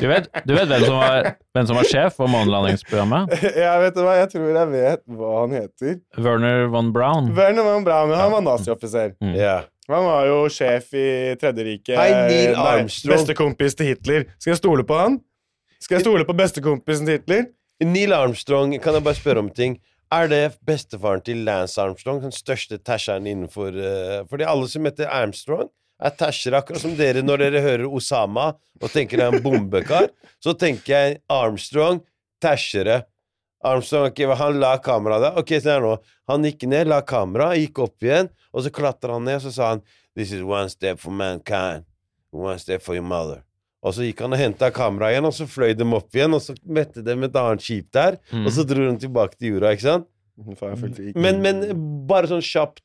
S2: Du vet, du vet hvem, som var, hvem som var sjef for månelandingsprogrammet?
S1: Jeg vet hva, jeg tror jeg vet hva han heter.
S2: Werner von Braun.
S1: Werner von Braun, han var nazioffiser.
S3: Ja.
S1: Han var jo sjef i Tredje riket.
S3: Hei, Neil
S1: Nei,
S3: Armstrong.
S1: Bestekompis til Hitler. Skal jeg stole på han? Skal jeg stole på bestekompisen til Hitler?
S3: Neil Armstrong, kan jeg bare spørre om ting? Er det bestefaren til Lance Armstrong, den største tæsjeren innenfor uh, Fordi alle som heter Armstrong, er tæsjere, akkurat som dere når dere hører Osama og tenker det er en bombekar. Så tenker jeg Armstrong, tæsjere. Armstrong, okay, han la kameraet der. Ok, se her nå. Han gikk ned, la kameraet, gikk opp igjen, og så klatra han ned, og så sa han This is one step for mankind, one step for your mother. Og så gikk han og henta kameraet igjen, og så fløy de opp igjen, og så mette de et annet skip der,
S2: Mm.
S3: og så dro de tilbake til jorda, ikke sant?
S1: Ikke-
S3: Men, men bare sånn kjapt,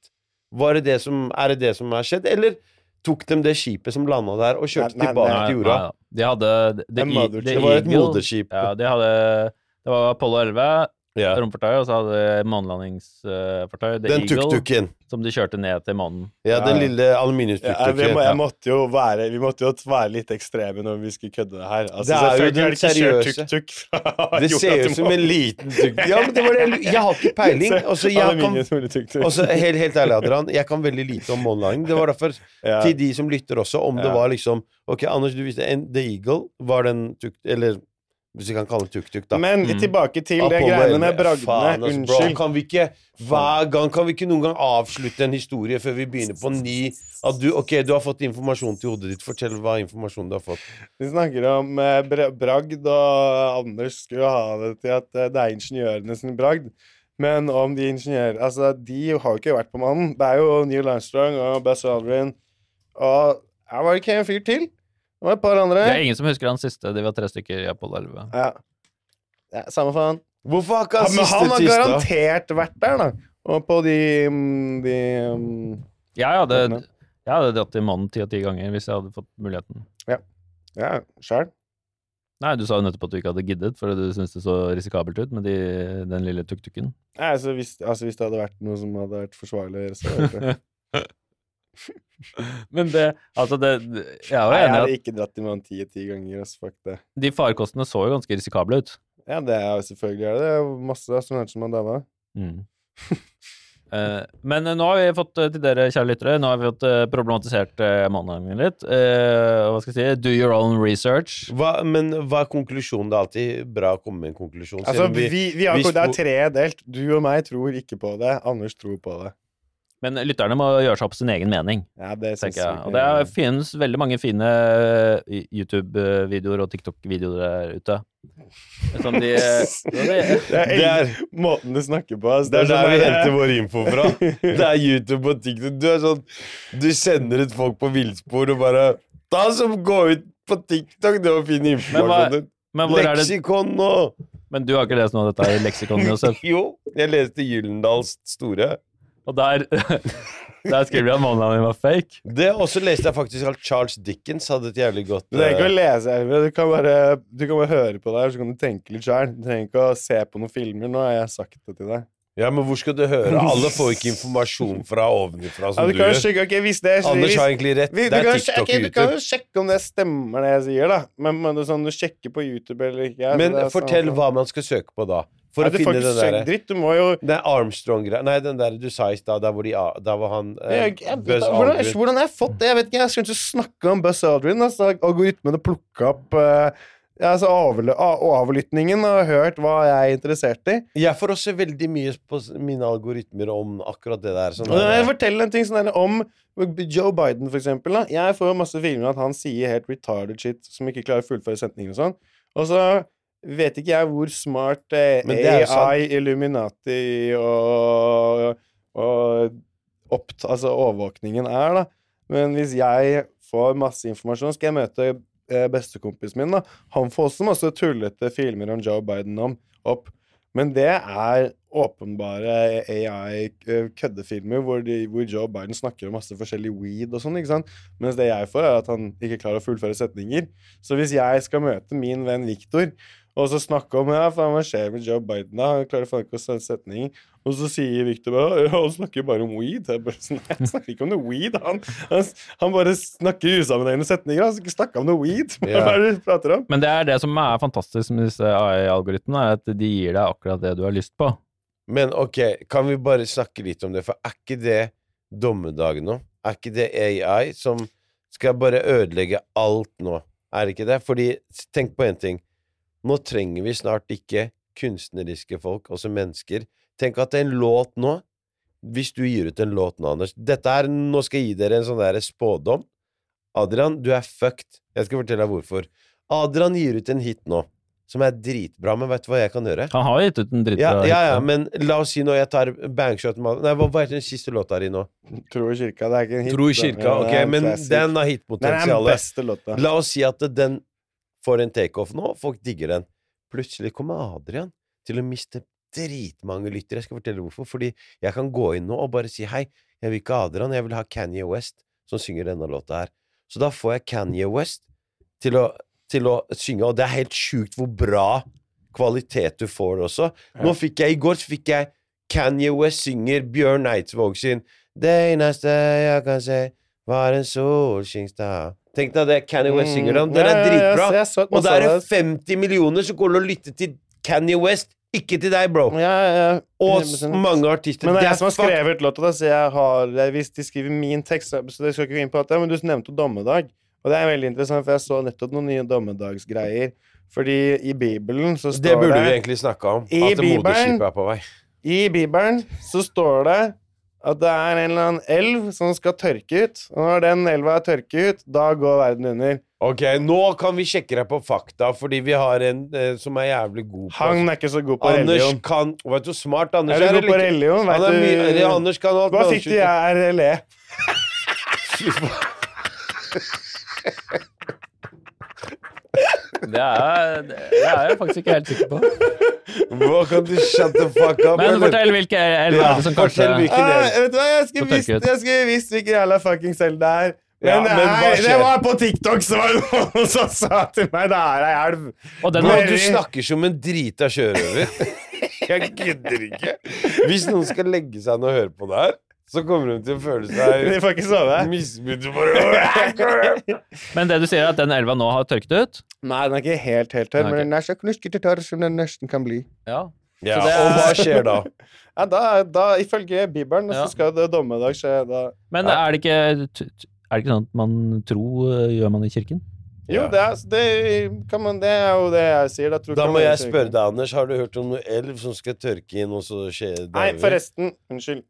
S3: var det det som, er det det som har skjedd, eller tok de det skipet som landa der, og kjørte
S1: Nei, nei,
S3: tilbake
S1: nei,
S3: til jorda?
S2: Nei, de hadde
S1: de,
S2: de,
S3: Det var et moderskip.
S2: Ja, de hadde Det var Apollo 11,
S3: Ja.
S2: romfartøy, og så hadde de månelandingsfartøy, The
S3: Den
S2: Eagle,
S3: tuk-tuken.
S2: som de kjørte ned til månen.
S3: Ja, den
S1: Ja.
S3: lille
S1: ja, vi, jeg måtte jo være, vi måtte jo være litt ekstreme når vi skulle kødde det her. Altså,
S3: Det er jo den seriøse.
S1: tuk-tuk
S3: Det (laughs) ser ut som en liten tuk (laughs) Ja, men det var det jeg har ikke peiling. (laughs) Altså, jeg kan også, helt, helt ærlig, Adrian, jeg kan veldig lite om månelanding. Det var derfor,
S1: Ja.
S3: til de som lytter også, om det var liksom Ok, Anders, du visste en, The Eagle var den tuk... Eller hvis vi kan kalle det tuk-tuk, da.
S1: Men
S2: Mm.
S1: tilbake til det greiene med bragdene.
S3: Bro.
S1: Unnskyld.
S3: Kan vi ikke hver gang Kan vi ikke noen gang avslutte en historie før vi begynner på ny? At du, ok, du har fått informasjon til hodet ditt. Fortell hva informasjonen du har fått.
S1: Vi snakker om eh, bragd, og Anders skulle ha det til at eh, det er ingeniørene sin bragd. Men om de ingeniører Altså, de har jo ikke vært på mannen. Det er jo Neil Armstrong og Buzz Aldrin og jeg Var det ikke en fyr til? Det var et par andre.
S2: Det er ingen som husker han siste. De var tre stykker i Apollo 11.
S1: Ja. ja samme faen.
S3: Hvorfor har ikke
S1: Ja,
S3: han
S1: men
S3: siste
S1: han har garantert vært der, da. Og på de, mm, de um,
S2: Jeg hadde,
S1: det,
S2: jeg hadde dratt til mannen ti av ti ganger hvis jeg hadde fått muligheten.
S1: Ja, sjæl.
S2: Nei, du sa jo nettopp at du ikke hadde giddet, fordi du syntes det så risikabelt ut med de, den lille tuk-tuken.
S1: Nei, altså hvis, altså hvis det hadde vært noe som hadde vært forsvarlig så hadde jeg gjort det. (laughs)
S2: Men det Altså, det Jeg er jo
S1: Nei, jeg
S2: enig
S1: hadde
S2: at
S1: ikke dratt i mann ti av ti ganger. Fuck det.
S2: de farkostene så jo ganske risikable ut.
S1: Ja, det er jo selvfølgelig er det. det. er masse astronauter som har daua.
S2: Mm. (laughs) Eh, men eh, nå har vi fått eh, til dere, kjære lyttere, nå har vi fått eh, problematisert mannen min litt. Eh, hva skal jeg si? Do your own research.
S3: Hva, men hva er konklusjonen? Det er alltid bra å komme med en konklusjon.
S1: Altså,
S3: vi,
S1: vi, vi, har, det er tredelt. Du og meg tror ikke på det. Anders tror på det.
S2: Men lytterne må gjøre seg opp sin egen mening,
S1: Ja, det synes
S2: jeg. Og det er, finnes veldig mange fine eh, YouTube-videoer og TikTok-videoer der ute. Som de (laughs) det,
S1: Det er,
S3: Det er-
S1: måten du snakker på. Altså,
S3: Det er der vi henter vår info fra. (laughs) Det er YouTube og TikTok. Du er sånn Du sender ut folk på villspor og bare Ta som Gå ut på TikTok det å finne
S2: Men hva-
S3: informasjon.
S2: men hvor er det
S3: Leksikon nå!
S2: Men du har ikke lest noe av dette i leksikonet? (laughs)
S3: Jo, jeg leste Gyllendals store.
S2: Og der, (laughs) der skriver de at min var fake.
S3: Det også leste jeg faktisk at Charles Dickens hadde et jævlig godt
S1: Du trenger ikke å
S3: eh,
S1: lese, Elve. Du kan bare, du kan bare høre på det her, så kan du tenke litt sjøl. Du trenger ikke å se på noen filmer. Nå har jeg sagt det til deg.
S3: Ja, men hvor skal du høre? (laughs) Alle får ikke informasjon fra ovenfra
S1: Ja,
S3: som
S1: du
S3: du gjør.
S1: sjekke, ok, hvis det
S3: Anders har egentlig rett.
S1: vi,
S3: Det
S1: kan
S3: er
S1: sjekke,
S3: TikTok og
S1: du kan jo sjekke om det stemmer, det jeg sier, da. Men, men det er sånn, du sjekker på YouTube eller ikke.
S3: Men fortell
S1: sånn-
S3: hva man skal søke på da. For
S1: Nei,
S3: å finne den
S1: der
S3: derre
S1: dritt. Du må jo
S3: Den Armstrong-greia Nei, den der du sa i stad, der hvor Da var han eh,
S1: jeg, jeg,
S3: Buzz
S1: hvordan,
S3: Aldrin.
S1: hvordan har jeg fått det? Jeg vet ikke, jeg skulle ikke snakke om Buzz Aldrin. Altså, algoritmene plukka opp uh, altså, avl- a- og hørt hva jeg er interessert i.
S3: Jeg får også veldig mye på mine algoritmer om akkurat det der. Sånn
S1: jeg forteller en ting sånn der om Joe Biden, for eksempel. Da. Jeg får masse filmer at han sier helt retarded shit som ikke klarer å fullføre setninger og sånn. Og så vet ikke jeg hvor smart eh,
S3: jo sant.
S1: AI, Illuminati og, og opt, altså overvåkningen er, da. Men hvis jeg får masse informasjon, skal jeg møte eh, bestekompisen min. da Han får også masse tullete filmer om Joe Biden om, opp. Men det er åpenbare AI-køddefilmer hvor, hvor Joe Biden snakker om masse forskjellig weed og sånn. ikke sant? Mens det jeg får, er at han ikke klarer å fullføre setninger. Så hvis jeg skal møte min venn Victor og så snakke om ja, faen, hva skjer med Joe Biden, da? Han klarer faen ikke å sende setninger. Og så sier Victor bare ja, han snakker bare om weed. Jeg bare, Nei, han snakker ikke om noe weed. Han, han, han bare snakker usammenhengende setninger. Han skal ikke om noe weed. (laughs) Hva er det du prater om?
S2: Men det er det som er fantastisk med disse AI-algoritmene, er at de gir deg akkurat det du har lyst på.
S3: Men ok, kan vi bare snakke litt om det? For er ikke det dommedag nå? Er ikke det AI som skal bare ødelegge alt nå? Er det ikke det? Fordi, tenk på én ting. Nå trenger vi snart ikke kunstneriske folk, også mennesker. Tenk at en låt nå Hvis du gir ut en låt nå, Anders Dette er, Nå skal jeg gi dere en sånn der spådom. Adrian, du er fucked. Jeg skal fortelle deg hvorfor. Adrian gir ut en hit nå som er dritbra, men vet du hva jeg kan gjøre?
S2: Han har gitt ut en
S3: Ja,
S2: dritbra
S3: ja, ja,
S2: hit,
S3: men la oss si når jeg tar bangshot med Nei, hva heter den siste låta di nå?
S1: Tro i kirka. Det er ikke en hit.
S3: Tro i kirka.
S1: Ja,
S3: Ok,
S1: det er
S3: men den har
S1: Den er den
S3: hitpotensial.
S1: beste låta.
S3: La oss si at den får en takeoff nå, folk digger den. Plutselig kommer Adrian til å miste dritmange lyttere. Jeg skal fortelle hvorfor. Fordi jeg kan gå inn nå og bare si hei, jeg vil ikke ha Adrian, jeg vil ha Kanye West som synger denne låta her. Så da får jeg Kanye West til å, til å synge, og det er helt sjukt hvor bra kvalitet du får også. Nå fikk jeg, I går så fikk jeg Kanye West synger Bjørn Eidsvåg sin Det eneste jeg kan se, var en solskinnsdag Tenk deg det, Kanye West synger den. Den
S1: Mm. Ja,
S3: er
S1: ja, ja,
S3: dritbra.
S1: et
S3: Og der er det
S1: av det.
S3: 50 millioner som går til å lytte til Kanye West, ikke til deg, bro.
S1: Ja, ja,
S3: Og
S1: 100%.
S3: mange artister.
S1: Men det er jeg som har skrevet låta, så jeg har Hvis de skriver min tekst, så det skal ikke gå inn på det, men du nevnte dommedag. Og det er veldig interessant, for jeg så nettopp noen nye dommedagsgreier. Fordi i Bibelen så står
S3: Det Det burde vi egentlig snakke om.
S1: I
S3: at moderskipet er på vei.
S1: I Bibelen så står det at det er en eller annen elv som skal tørke ut. Og når den elva er tørket ut, da går verden under.
S3: Ok, nå kan vi sjekke deg på fakta, fordi vi har en eh, som er jævlig god på
S1: Han er ikke så god på
S3: Anders
S1: religion.
S3: kan Vet du smart Anders
S1: Er du god på
S3: like,
S1: religion?
S3: Han
S1: Vet
S3: er mye,
S1: du
S3: ja, Anders kan alt
S1: Hva fikk du i RLE?
S2: Det er, det er jeg faktisk ikke helt sikker på.
S3: Hva kan du shut the fuck up?
S2: Men
S3: eller?
S2: fortell hvilke elver
S3: Ja,
S2: det som kanskje.
S1: Ah, vet du hva, jeg skulle
S2: Så
S1: visst, jeg skulle visst hvilken jævla fuckings elv det er. Men,
S3: Ja, men
S1: er, det var på TikTok, så var det noen som sa til meg det er ei elv.
S2: Og den
S3: Bro, du snakker som en drita sjørøver. (laughs) Jeg gidder ikke. Hvis noen skal legge seg ned og høre på det her, så kommer hun til å føle (laughs)
S1: De
S3: seg
S1: får ikke sove.
S3: bare- (laughs)
S2: Men det du sier, er at den elva nå har tørket ut?
S1: Nei, den er ikke helt helt tørr,
S2: Nei, ok.
S1: men den er så knuskete tørr som den nesten kan bli.
S2: Ja.
S3: Ja,
S2: Så det er-
S3: Og hva skjer da? (laughs)
S1: Ja, da, da Ifølge Bibelen
S2: Ja.
S1: så skal det dommedag skje da
S2: Men
S3: Ja.
S2: er det ikke Er det ikke sånn at man tro eh, gjør man i kirken?
S1: Jo,
S3: Ja.
S1: det er, det, kan man, det er jo det jeg sier. Da, tror
S3: Da
S1: kan
S3: må
S1: man
S3: jeg spørre deg, Anders. Har du hørt om noe elv som skal tørke inn, og så skjer det
S1: Nei, forresten. Unnskyld.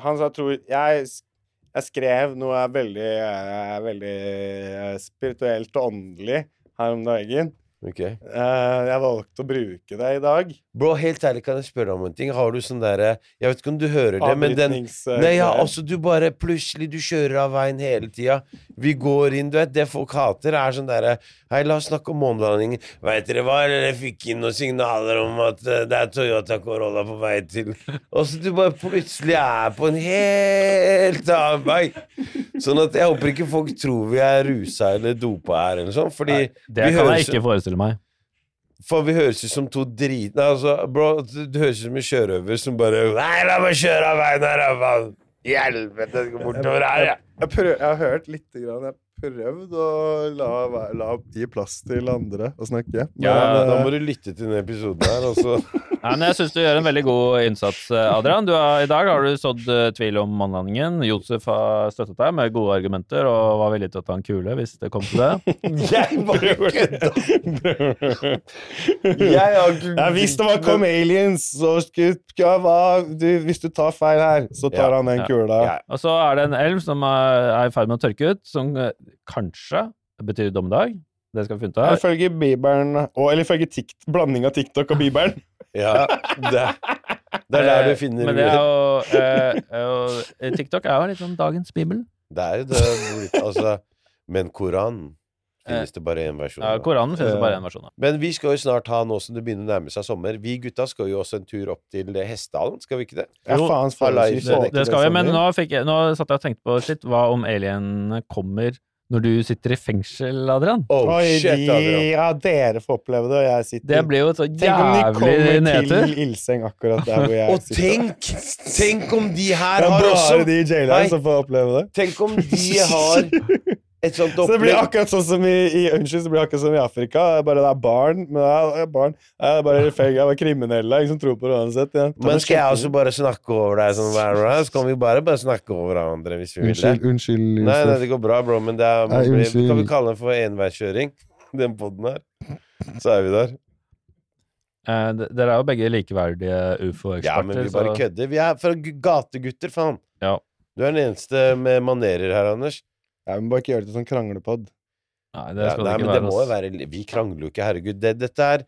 S1: Han sa tror Jeg, jeg skrev noe veldig, eh, veldig eh, spirituelt og åndelig her om dagen.
S3: Ok.
S1: Uh, jeg valgte å bruke det i dag.
S3: Bro, helt ærlig, kan jeg spørre om en ting? Har du sånn derre Jeg vet ikke om du hører det, men den
S1: eh,
S3: Nei, ja, altså du bare Plutselig du kjører av veien hele tida. Vi går inn, du vet Det folk hater, er sånn derre Hei, la oss snakke om månelandingen. Veit dere hva? Eller jeg fikk inn noen signaler om at uh, det er Toyota Corolla på vei til Og så du bare plutselig er på en helt annen vei. Sånn at jeg håper ikke folk tror vi er rusa eller dopa her, eller sånn. Fordi
S2: Det
S3: vi
S2: kan jeg ikke forestille meg.
S3: for vi høres ut som to drit... Nei, altså, bro, du du høres ut som en sjørøver som bare Nei, la meg kjøre av veien her, faen! I helvete, jeg skal bortover her, jeg!
S1: Jeg, prøv, jeg har hørt litt, grann, jeg prøvd å la, la gi plass til andre å snakke. Men,
S2: Ja,
S3: Da
S1: eh,
S3: må du lytte til den episoden her, og så (laughs)
S2: Nei, men jeg syns du gjør en veldig god innsats, eh, Adrian. Du har, I dag har du sådd eh, tvil om månelandingen. Josef har støttet deg med gode argumenter og var villig til å ta en kule hvis det kom til det. (laughs)
S3: Jeg bare kødda! (laughs) Jeg har ikke
S1: ja, hvis det var kom aliens, så skulle ja, hva, du, Hvis du tar feil her, så tar
S3: Ja,
S1: han den
S2: ja,
S1: kula.
S3: Ja.
S2: Og så er det en elv som er, i ferd med å tørke ut, som kanskje betyr dommedag. Det skal vi finne ut av.
S1: Ifølge Bibelen og, Eller ifølge blanding av TikTok og Bibelen. (laughs)
S3: Ja, det, det er der du finner
S2: Men det er jo, eh, er jo TikTok er jo litt sånn dagens bibel.
S3: Det er jo det altså, Men Koranen finnes det bare én versjon
S2: Ja. Koranen finnes det
S1: Eh,
S2: bare én versjon av.
S3: Men vi skal jo snart ha, nå som det begynner å nærme seg sommer Vi gutta skal jo også en tur opp til Hessdalen, skal vi ikke det?
S1: Ja,
S2: Jo,
S1: faen, faen,
S3: det-
S2: Det, det skal vi, men nå, fikk jeg, nå satt jeg og tenkte på shit, hva om alienene kommer når du sitter i fengsel, Adrian?
S3: Oh,
S1: Oi,
S3: shit, Adrian.
S1: ja, dere får oppleve det, og jeg sitter
S2: Det blir jo et så
S1: Tenk om de kommer til ildseng akkurat der hvor jeg
S3: Og
S1: sitter.
S3: tenk Tenk om de
S1: Det
S3: her
S1: er
S3: har
S1: bare
S3: også
S1: de i
S3: jailer
S1: jaileren som får oppleve det.
S3: Tenk om de (laughs) har
S1: Så det blir akkurat sånn som i, i Unnskyld, så blir det akkurat som i Afrika. Bare det er barn. Men det er, barn. Det er bare (laughs) er bare kriminelle. Ingen som tror på det uansett. Ja.
S3: Men skal jeg også bare snakke over deg sånn hver dag? Så kan vi bare bare snakke over hverandre hvis vi vil det.
S1: Unnskyld, unnskyld,
S3: Nei, nei, det går bra, bro, men det er,
S1: Nei, unnskyld.
S3: kan vi kalle det for enveiskjøring, (laughs) den poden her. Så er vi der.
S2: Eh, dere er jo begge likeverdige
S3: Ja, men
S2: ufo-eksperter.
S3: vi bare
S2: så-
S3: kødder. Vi er fra gategutter, faen.
S2: Ja.
S3: Du er den eneste med manerer her, Anders.
S1: Ja, men bare ikke gjør det til sånn kranglepod.
S2: Nei, det
S3: Ja,
S2: skal
S3: nei,
S2: det
S3: men
S2: være.
S3: det må jo
S2: ass.
S3: være Vi krangler jo ikke, herregud. Det, dette, er,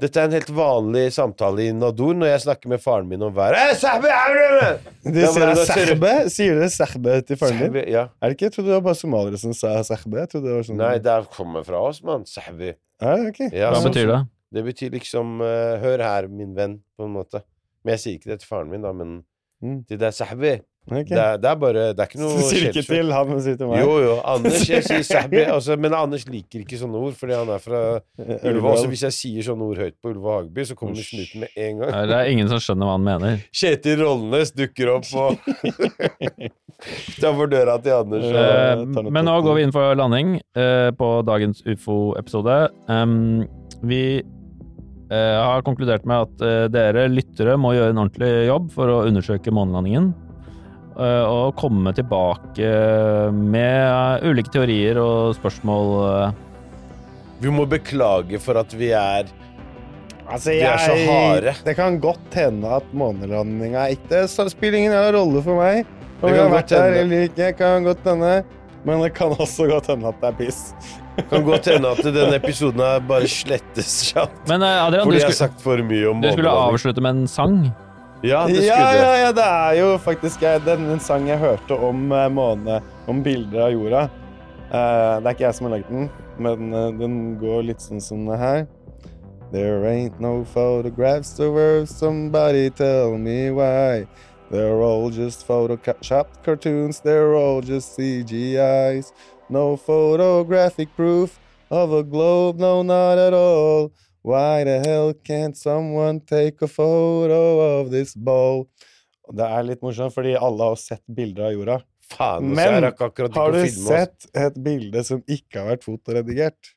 S3: dette er en helt vanlig samtale i Nador når jeg snakker med faren min om været. Eh?
S1: De sier
S3: du-
S1: serbe. Sier dere serbe til faren din?
S3: Sahbe, Ja.
S1: Er det ikke? Jeg trodde det var bare somaliere som sa serbe. Det sånn
S3: Nei, det kommer fra oss, mann.
S1: Er det?
S3: Ja,
S2: Hva
S3: så-
S2: betyr det?
S3: Det betyr liksom uh, Hør her, min venn, på en måte. Men jeg sier ikke det til faren min, da, men
S1: Mm.
S3: til deg, Sahbe.
S1: Ok.
S3: Det, det er bare Det er ikke noe
S1: sier ikke til han, sier til meg?
S3: Jo, jo. Anders, jeg sier sabbi, Altså, men Anders liker ikke sånne ord, fordi han er fra (laughs) Ulva. også hvis jeg sier sånne ord høyt på Ulva Hageby, så kommer det snuten med en gang.
S2: Nei, Det er ingen som skjønner hva han mener.
S3: Kjetil Rollnes dukker opp og (laughs) Utafor døra til Anders.
S2: Eh,
S1: noe
S2: men nå går vi inn for landing eh, på dagens ufo-episode. Um, vi eh, har konkludert med at eh, dere lyttere må gjøre en ordentlig jobb for å undersøke månelandingen. Eh, og komme tilbake med ulike teorier og spørsmål. eh.
S3: Vi må beklage for at vi er
S1: Altså,
S3: De er så harde.
S1: Det kan godt hende at månelandinga. Så det spiller ingen rolle for meg. Om
S3: Det
S1: jeg har
S3: kan
S1: vært
S3: godt
S1: der eller ikke, kan godt hende. Men det kan også godt hende at det er piss.
S3: Kan godt hende at denne episoden bare slettes kjapt.
S2: Men eh, Adrian, du
S3: Fordi jeg har sagt for mye om
S2: du skulle avslutte med en sang.
S3: Ja, det
S1: Ja, ja, ja, det er jo faktisk jeg, den, den sang jeg hørte om eh, måne, om bilder av jorda. Uh, det er ikke jeg som har lagd den, men uh, den går litt sånn som det her. There ain't no photographs to Earth, somebody tell me why. They're all just photoshopped cartoons, they're all just CGIs. No photographic proof of a globe, no, not at all. Why the hell can't someone take a photo of this ball? Og Det er litt morsomt, fordi alle har sett bilder av jorda.
S3: Faen,
S1: Men Har du sett et bilde som ikke har vært fotoredigert?